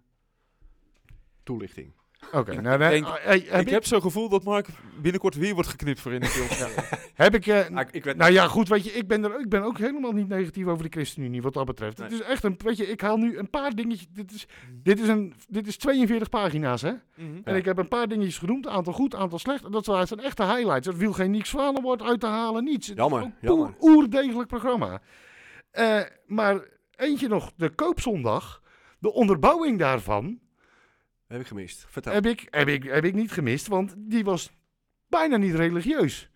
toelichting. Oké, nou, denk- eh, hey, heb, ik ik, heb zo'n gevoel dat Mark binnenkort weer wordt geknipt voor in de film. heb ik... eh, Ah, ik, ik weet Nou ja, goed, weet je, ik ben, er, ik ben ook helemaal niet negatief over de ChristenUnie wat dat betreft. Het is echt een, weet je, ik haal nu een paar dingetjes, dit is, dit is, een, dit is 42 pagina's, hè. Mhm. En ik heb een paar dingetjes genoemd, aantal goed, aantal slecht. En dat zijn zijn echte highlights. Er viel geen Niks Zwanenwoord uit te halen, niets. Het is Jammer, jammer. Poer, oerdegelijk programma. Eh, maar eentje nog, de koopzondag, de onderbouwing daarvan, Heb ik gemist. Vertel. heb ik, heb, ik, heb ik niet gemist, want die was bijna niet religieus.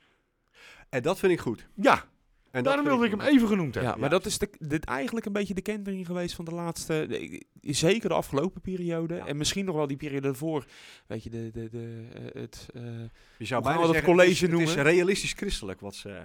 En dat vind ik goed. Ja, En Daarom wilde ik hem even genoemd hebben. Ja, maar dat is de, dit eigenlijk een beetje de kentering geweest van de laatste, de- zeker de afgelopen periode. Ja. En misschien nog wel die periode daarvoor. Weet je, de, de, de, eh, het, eh, Je zou bijna zeggen, college het is, het is noemen? realistisch christelijk wat ze... eh,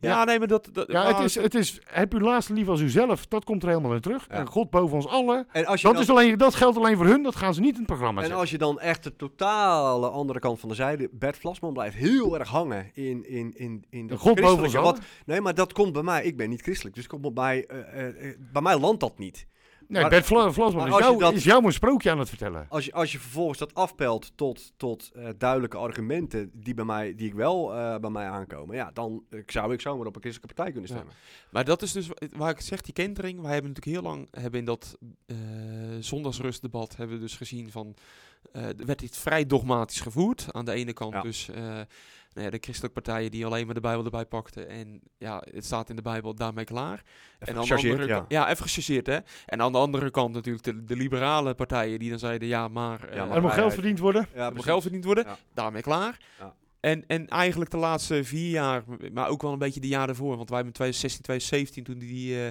ja. nee, maar dat... dat Ja, het is, het is, heb u laatst lief als uzelf. Dat komt er helemaal in terug. Ja. En God boven ons allen. En als je Dat, dan- is alleen, dat geldt alleen voor hun. Dat gaan ze niet in het programma En zetten. als je dan echt de totale andere kant van de zijde... Bert Vlasman blijft heel erg hangen in, in, in, in De God boven ons. Wat, nee, maar dat komt bij mij. Ik ben niet christelijk, dus komt bij, eh, eh, eh, bij mij landt dat niet. Nee, maar- Bert Vla- Vlasman is als je jou, dat- is jou een sprookje aan het vertellen. Als je, als je vervolgens dat afpelt tot, tot eh, duidelijke argumenten die, bij mij, die ik wel eh, bij mij aankomen, ja, dan zou ik zomaar op een christelijke partij kunnen Ja. stemmen. Maar dat is dus wa- waar ik zeg, die kentering. Wij hebben natuurlijk heel lang hebben in dat eh zondagsrustdebat hebben we dus gezien van. werd dit vrij dogmatisch gevoerd. Aan de ene kant Ja. dus eh, nou ja, de christelijke partijen die alleen maar de Bijbel erbij pakten. En ja, het staat in de Bijbel, daarmee klaar. en aan de andere ja. even gechargeerd hè. En aan de andere kant natuurlijk de, de liberale partijen die dan zeiden ja, maar, eh, Ja, maar Er moet geld verdiend worden. Ja, er moet geld verdiend worden. Ja. Daarmee klaar. Ja. En, en eigenlijk de laatste vier jaar, maar ook wel een beetje de jaar daarvoor. Want wij hebben in 2016, 2017, toen die eh,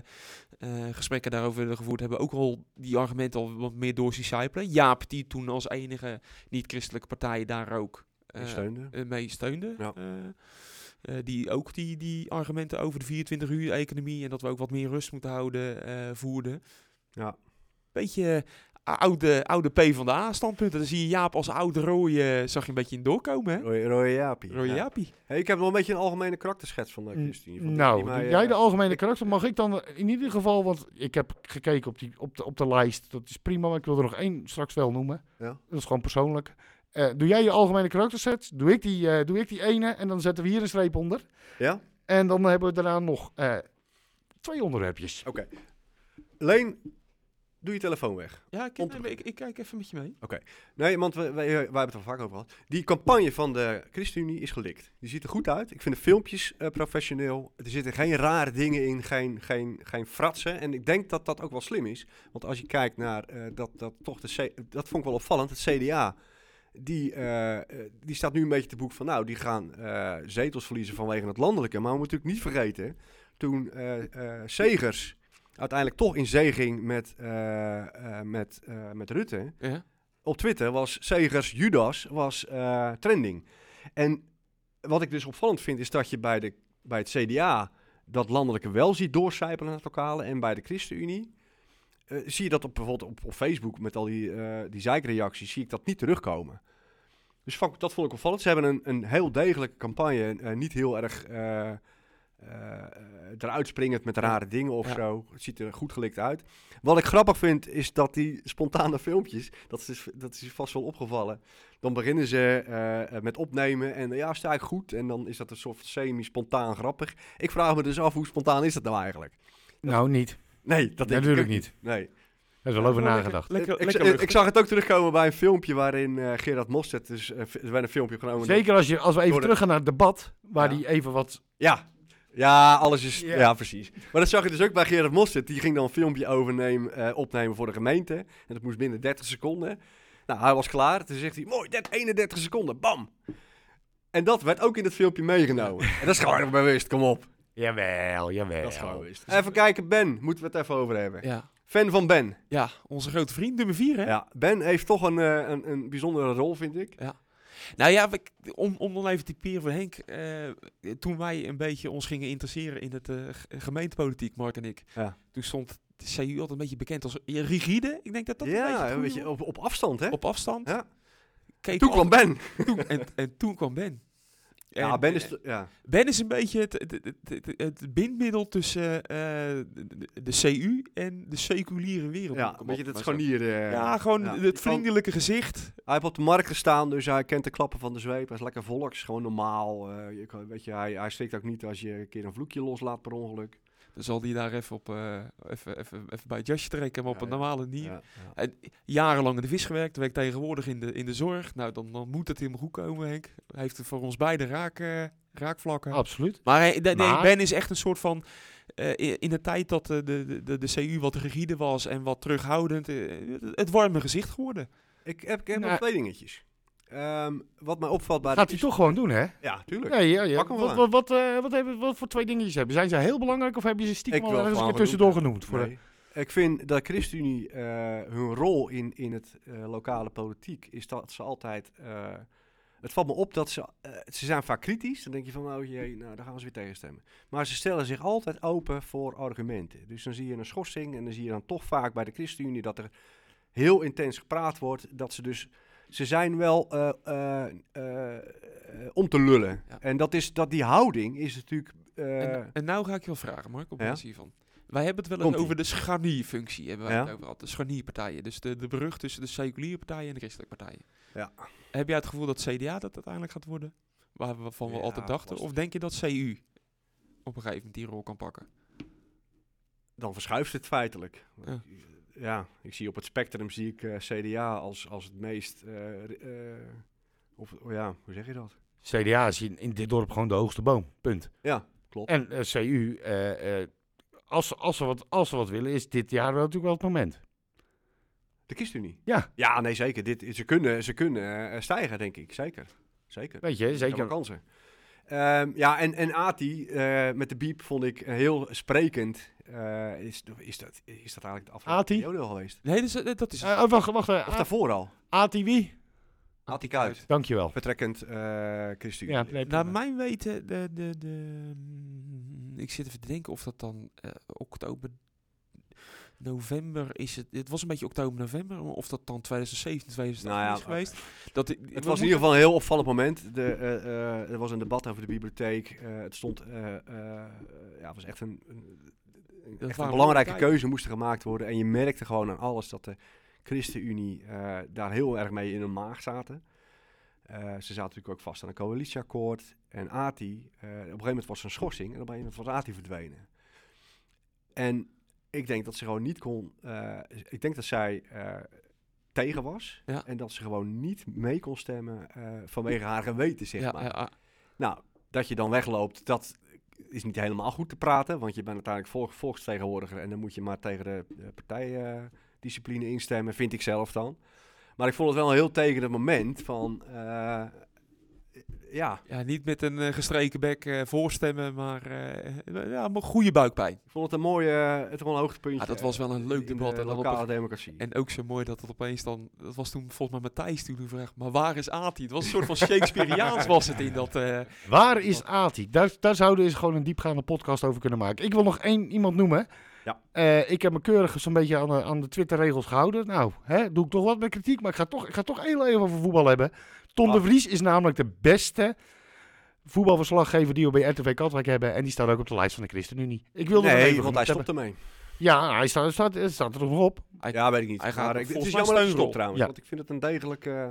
eh, gesprekken daarover gevoerd hebben, ook al die argumenten al wat meer door Discipelen. Jaap, die toen als enige niet-christelijke partij daar ook eh, steunde. eh, mee steunde. Ja. Eh, eh, die ook die, die argumenten over de 24 uur economie en dat we ook wat meer rust moeten houden eh, voerden. Ja. Beetje eh, oude, oude P van de A standpunten. Dan zie je Jaap als oude rode, zag je een beetje in doorkomen hè? Roy, Roy Jaapie. Ja. Jaapie. Hey, ik heb nog een beetje een algemene karakterschets van de ChristenUnie. Van die- Nou, mij, eh, jij de algemene karakter? Mag ik dan in ieder geval, want ik heb gekeken op, die, op, de, op de lijst. Dat is prima, maar ik wil er nog één straks wel noemen. Ja. Dat is gewoon persoonlijk. Eh, doe jij je algemene karakterset? Doe ik, die, eh, doe ik die ene en dan zetten we hier een streep onder. Ja? En dan hebben we daarna nog eh, twee onderwerpjes. Leen, doe je telefoon weg. Ja, ik, nee, ik, ik kijk even met je mee. Nee, want we, we, wij hebben het er vaak over gehad. Die campagne van de ChristenUnie is gelikt. Die ziet er goed uit. Ik vind de filmpjes eh, professioneel. Er zitten geen rare dingen in, geen, geen, geen fratsen. En ik denk dat dat ook wel slim is. Want als je kijkt naar eh, dat, dat toch de C dat vond ik wel opvallend, het CDA. Die, eh, eh, die staat nu een beetje te boek van, nou, die gaan eh, zetels verliezen vanwege het landelijke. Maar we moeten natuurlijk niet vergeten, toen eh Segers uiteindelijk toch in zee ging met, met, met Rutte Ja? op Twitter was Segers Judas was trending. En wat ik dus opvallend vind is dat je bij, de, bij het CDA dat landelijke wel ziet doorcijpelen naar het lokale en bij de ChristenUnie eh, zie je dat op, bijvoorbeeld op, op Facebook met al die, eh die zeikreacties zie ik dat niet terugkomen. Dus ik- dat vond ik opvallend. Ze hebben een, een heel degelijke campagne, eh, niet heel erg eruit springend met rare dingen of Ja. zo. Het ziet er goed gelikt uit. Wat ik grappig vind, is dat die spontane filmpjes, dat is, dat is vast wel opgevallen. Dan beginnen ze met opnemen en ja, sta ik goed. En dan is dat een soort semi-spontaan grappig. Ik vraag me dus af, hoe spontaan is dat nou eigenlijk? Nou, niet. Nee, dat denk Natuurlijk ik niet. Nee. Er is wel over nagedacht. Lekker, ik, lekker ik, luchtig. ik zag het ook terugkomen bij een filmpje waarin eh, Gerard Mostert, dus eh, er werd een filmpje genomen. Zeker als, je, als we even teruggaan naar het debat, waar Ja. die even wat... Ja. Ja, alles is... Ja. Ja. precies. Maar dat zag je dus ook bij Gerard Mostert. Die ging dan een filmpje overnemen, eh, opnemen voor de gemeente. En dat moest binnen 30 seconden. Nou, hij was klaar. Toen zegt hij, mooi, dat 31 seconden, bam. En dat werd ook in het filmpje meegenomen. en dat is gewoon bewust, kom op. Jawel, jawel. Dat is gewoon. Even kijken, Ben, moeten we het even over hebben. Ja. Fan van Ben. ja, onze grote vriend, nummer 4 hè? Ja, Ben heeft toch een, eh, een, een bijzondere rol, vind ik. Nou ja, om, om dan even te typeren voor Henk. eh, toen wij een beetje ons gingen interesseren in het eh, gemeentepolitiek, Mark en ik. Ja. Toen stond de CU altijd een beetje bekend als rigide. Ik denk dat dat een beetje ja, een beetje op, op afstand, hè? op afstand. Ja. Keek Toen kwam Ben. toen, en, en toen kwam Ben. Ja, En, Ben eh, is... t- Ja. Ben is een beetje het, het, het, het, het bindmiddel tussen eh, de, de- CU en de seculiere wereld. Ja, een beetje zo. scharnier. eh, Ja, gewoon ja. het vriendelijke gezicht. Hij heeft op de markt gestaan, dus hij kent de klappen van de zweep. Hij is lekker volks, gewoon normaal. eh, je weet je, hij, hij steekt ook niet als je een keer een vloekje loslaat per ongeluk. Zal hij daar even, op, eh, even, even, even bij het jasje trekken, maar op Ja, een normale manier. Ja, ja. En jarenlang in de vis gewerkt, werkt tegenwoordig in de, in de zorg. Nou, dan, dan moet het helemaal goed komen, Henk. Hij heeft er voor ons beide raak, eh, raakvlakken. Absoluut. Maar, hij, de- nee, Maar- Ben is echt een soort van... eh, in de tijd dat de, de, de, de CU wat rigide was en wat terughoudend... eh, het, het warme gezicht geworden. Ik heb, ik heb Nou, nog twee dingetjes. Ehm, wat mij opvalt bij... de Gaat hij toch gewoon doen, hè? Ja, tuurlijk. Ja, ja, Wat, wat, wat, eh, wat, hebben, wat voor twee dingetjes hebben? Zijn ze heel belangrijk of hebben je ze stiekem al ergens een tussendoor genoemd? Voor de-. Ik vind dat ChristenUnie eh, hun rol in, in het eh, lokale politiek is dat ze altijd. het valt me op dat ze. ze zijn vaak kritisch. Dan denk je van, oh jee, nou, daar gaan ze weer tegenstemmen. Maar ze stellen zich altijd open voor argumenten. Dus dan zie je een schorsing en dan zie je dan toch vaak bij de ChristenUnie dat er heel intens gepraat wordt. Dat ze dus. Ze zijn wel eh, eh, eh, om te lullen. Ja. En dat is, dat die houding is natuurlijk. En, en nou ga ik je wel vragen, Mark, op Ja? basis hiervan. Wij hebben het wel eens over de scharnierfunctie, hebben wij Ja. het over gehad. De scharnierpartijen, dus de, de brug tussen de seculiere partijen en de christelijke partijen. Ja. Heb jij het gevoel dat CDA dat uiteindelijk gaat worden? Waar we van we Ja, altijd dachten? Of denk je dat CU op een gegeven moment die rol kan pakken? dan verschuift het feitelijk. Ja. Ja, ik zie op het spectrum zie ik eh, CDA als, als het meest. eh, eh, of oh ja, hoe zeg je dat? CDA is in, in dit dorp gewoon de hoogste boom. Punt. Ja, klopt. En CU, als, ze- als, ze wat, als ze wat willen, is dit jaar natuurlijk wel het moment. De ChristenUnie. Ja. Ja, nee, zeker. Dit, ze kunnen, ze kunnen stijgen, denk ik. Zeker. Zeker. Weet je, zeker. kansen. Ehm, ja, en, en Ati eh, met de biep vond ik heel sprekend. Eh, is, is, dat, is dat eigenlijk de afgelopen Ati? periode al geweest? Nee, dat is, dat is Eh, oh, wacht, wacht. eh, Of daarvoor al? Ati wie? Ati Kuit. Dankjewel. Vertrekkend eh ChristenUnie. Ja, nee, Naar mijn weten, de, de, de, mm, ik zit even te denken of dat dan eh, oktober, november is het. Het was een beetje oktober, november, of dat dan 2017, 2018 Nou ja, is geweest. Dat, ik- we Het was in ieder geval een heel opvallend moment. De, eh, eh, er was een debat over de bibliotheek. Eh, het stond, eh, eh, ja, het was echt een, een, Dat echt belangrijke keuze moest er gemaakt worden. En je merkte gewoon aan alles dat de ChristenUnie eh, daar heel erg mee in hun maag zaten. Eh, ze zaten natuurlijk ook vast aan een coalitieakkoord. En ATI, eh, op een gegeven moment was er een schorsing en op een gegeven moment was ATI verdwenen. En ik denk dat ze gewoon niet kon. eh, ik denk dat zij eh, tegen was. Ja. En dat ze gewoon niet mee kon stemmen eh, vanwege haar geweten, zeg ja, maar. ja. Nou, dat je dan wegloopt, dat is niet helemaal goed te praten. Want je bent uiteindelijk volk, volksvertegenwoordiger. En dan moet je maar tegen de, de partijdiscipline instemmen, vind ik zelf dan. Maar ik vond het wel een heel tegen het moment van... ja, Ja, niet met een eh, gestreken bek eh, voorstemmen, maar eh, ja, maar goede buikpijn. ik vond het een mooie, het was een hoogtepuntje. Ja, dat was wel een leuk debat. de En, dan op lokale een- democratie. en ook zo mooi dat het opeens dan, dat was toen volgens mij Matthijs toen vraag, maar waar is Ati? Het was een soort van Shakespeareaans was het in dat... eh, Waar is Ati? Daar, daar zouden we eens gewoon een diepgaande podcast over kunnen maken. Ik wil nog één iemand noemen. Ja. Eh, ik heb me keurig zo'n beetje aan de, aan de Twitter-regels gehouden. Nou, hè, doe ik toch wat met kritiek, maar ik ga toch, ik ga toch heel even over voetbal hebben. Tom de. Vries is namelijk de beste voetbalverslaggever die we bij RTV Katwijk hebben. En die staat ook op de lijst van de ChristenUnie. Ik wilde hem nee, even want hij stopt ermee. Ja, hij staat, staat, staat er nog op. hij- Ja, weet ik niet. hij gaat Maar ik- het is volgens mij jammer dat hij stopt trouwens. Ja. Want ik vind het een degelijke uh,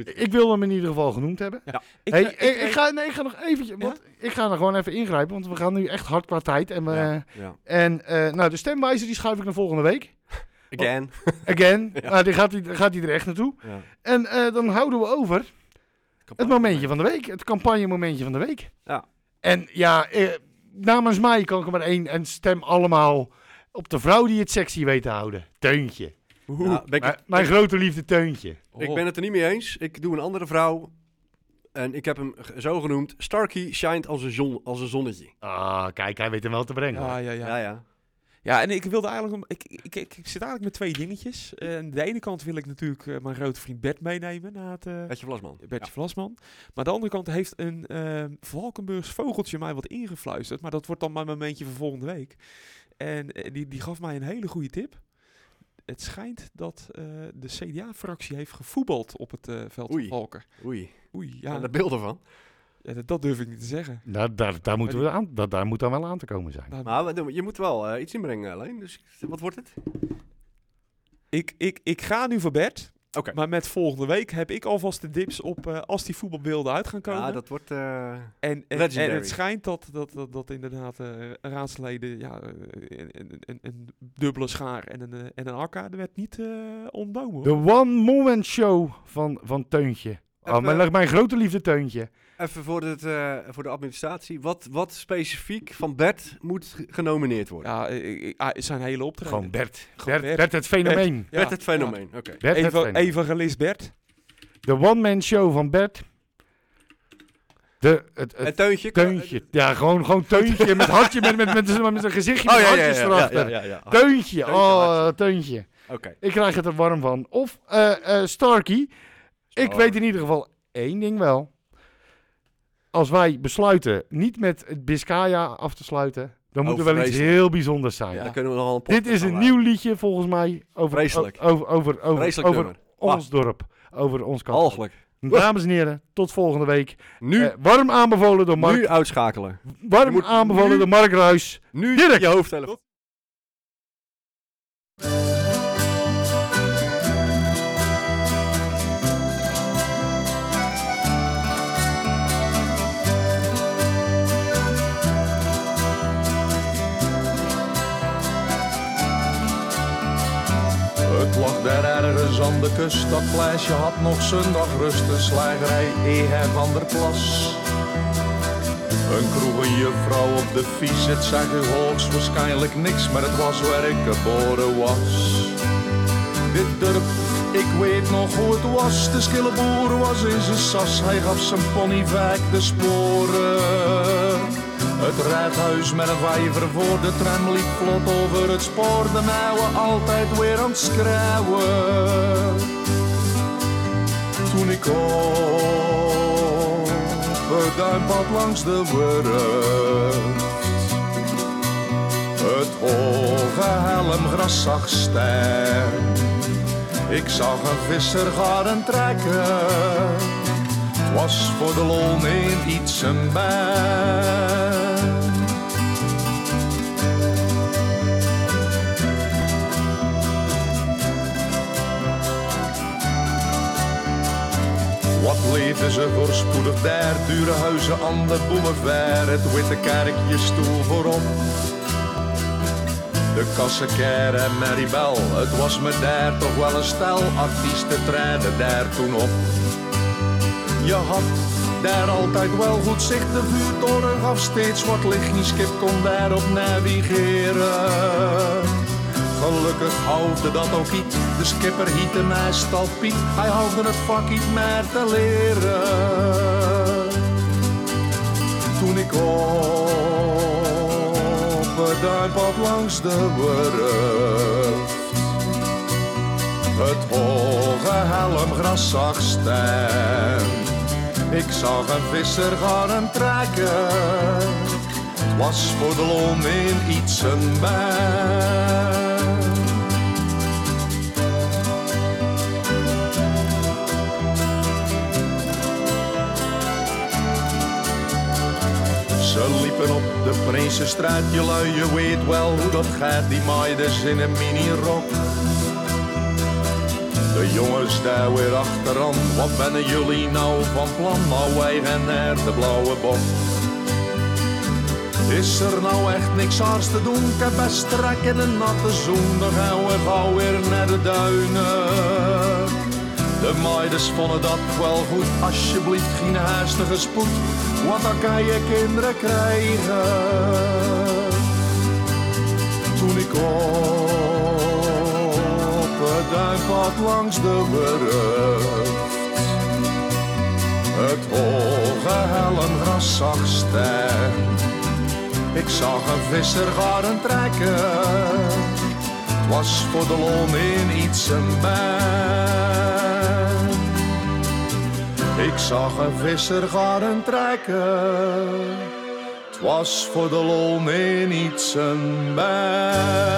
Ik wilde hem in ieder geval genoemd hebben. ik, hey, eh, ik, ik ga, nee, ik ga nog eventjes, Ja? want ik ga er gewoon even ingrijpen, want we gaan nu echt hard qua tijd. En, we, Ja, ja. en eh, nou, de stemwijzer die schuif ik naar volgende week. Again. Again. Ja. Nou, die gaat, die, gaat die er echt naartoe. Ja. En eh, dan houden we over het momentje van de week. Het campagnemomentje van de week. Ja. En ja, eh, namens mij kan ik er maar één. En stem allemaal op de vrouw die het sexy weet te houden. Teuntje. Ben ik, Mijn, mijn grote liefde Teuntje. oh, ik ben het er niet mee eens. Ik doe een andere vrouw. En ik heb hem g- zo genoemd. Starkey shined als een, zon, als een zonnetje. Ah, kijk, hij weet hem wel te brengen. Ja, ja, ja. Ja, ja. Ja, en ik wilde eigenlijk... nog- Ik, ik, ik, ik zit eigenlijk met twee dingetjes. Eh, aan de ene kant wil ik natuurlijk eh, mijn grote vriend Bert meenemen naar het... eh, Vlasman. Bertje Vlasman. Maar aan de andere kant heeft een eh, Valkenburgs vogeltje mij wat ingefluisterd. Maar dat wordt dan mijn momentje van volgende week. En eh, die, die gaf mij een hele goede tip. Het schijnt dat eh, de CDA-fractie heeft gevoetbald op het eh, veld Oei. van Valken. Oei. Oei, Ja. de beelden van. ja, dat, dat durf ik niet te zeggen. Daar, daar, daar, moeten we aan, daar, daar moet dan wel aan te komen zijn. Nou, Maar je moet wel eh, iets inbrengen alleen. Dus wat wordt het? ik, ik, ik ga nu voor Bert. Oké. Maar met volgende week heb ik alvast de dips op eh, als die voetbalbeelden uit gaan komen. Ja, dat wordt... eh, En, en, het schijnt dat, dat, dat, dat inderdaad eh, raadsleden ja, een, een, een, dubbele schaar en een, en een akka, er werd niet eh ontnomen. De one moment show van, van Teuntje. Oh, mijn grote liefde Teuntje. Even voor, het, eh, voor de administratie. Wat, wat specifiek van Bert moet genomineerd worden? Ja, ik- ik- ah, zijn hele optreden. Gewoon Bert. Gewoon Bert, Bert. Bert het fenomeen. Ja, Bert het fenomeen. Oké. Bert Eva-. Evangelist Bert. De one-man show van Bert. De, het, het Het teuntje. teuntje. Ja, gewoon, gewoon teuntje met hartje, met, met, met, met, een gezichtje Oh met ja, ja, hartjes ja, ja, erachter. ja, ja, ja. Teuntje, Teuntje, oh, hartje. teuntje. Oké. Ik krijg het er warm van. Of eh eh Starkey. Ik weet in ieder geval één ding wel. Als wij besluiten niet met het Biscaya af te sluiten, dan moet er wel iets heel bijzonders zijn. Ja, dan kunnen we nogal een Dit is een nieuw liedje volgens mij over, Vreselijk. over, over, over, Vreselijk over nummer. ons dorp. Over ons kant. Walgelijk. Dames en heren, tot volgende week. Nu, Eh, warm aanbevolen door Mark. nu uitschakelen. warm aanbevolen nu- door Mark Ruis. Nu Dirk. je hoofdtelefoon. Daar ergens aan de kust, dat pleisje had nog zondag rust. De slijgerij Ehe van der Plas. Een kroeg, een juffrouw op de fiets, het zag u hoogst waarschijnlijk niks, maar het was waar ik geboren was. Dit dorp, ik weet nog hoe het was, de skille boer was in zijn sas, hij gaf zijn pony vaak de sporen. Het rijtuis met een vijver voor de tram liep vlot over het spoor. De mouwen altijd weer aan het schreeuwen. Toen ik op het duimpad langs de wurf het hoge helmgras zag staan. Ik zag een visser garen trekken. Het was voor de lol niet iets een bij. Ze voorspoedig daar, dure huizen aan de boulevard, het witte kerkje stoel voorop. De kassenker en Maribel, het was me daar toch wel een stel artiesten treden daar toen op. Je had daar altijd wel goed zicht, de vuurtoren gaf steeds wat licht, geen kon daarop navigeren. Gelukkig hoefde dat ook niet, de skipper hiette meestal Piet, hij hoefde het vak niet meer te leren. Toen ik op het duimpad langs de wurf het hoge helmgras zag staan. Ik zag een visser gaan trekken, het was voor de lon in iets een bij. Op de Prinsenstraat, jelui, je weet wel hoe dat gaat, die meiden in een mini-rok. De jongens daar weer achteraan, wat ben jullie nou van plan? Nou, wij gaan naar de blauwe bok. Is er nou echt niks anders te doen? Ik heb best trek in een natte zoen, dan gaan we gauw weer naar de duinen. De meiders vonden dat wel goed, alsjeblieft geen haastige spoed, want dan kan je kinderen krijgen. Toen ik op het duimpad langs de wurf het hoge helmgras zag staan. Ik zag een visser garen trekken, het was voor de lon in iets een bij. Ik zag een visser garen trekken, het was voor de lol in iets een bij.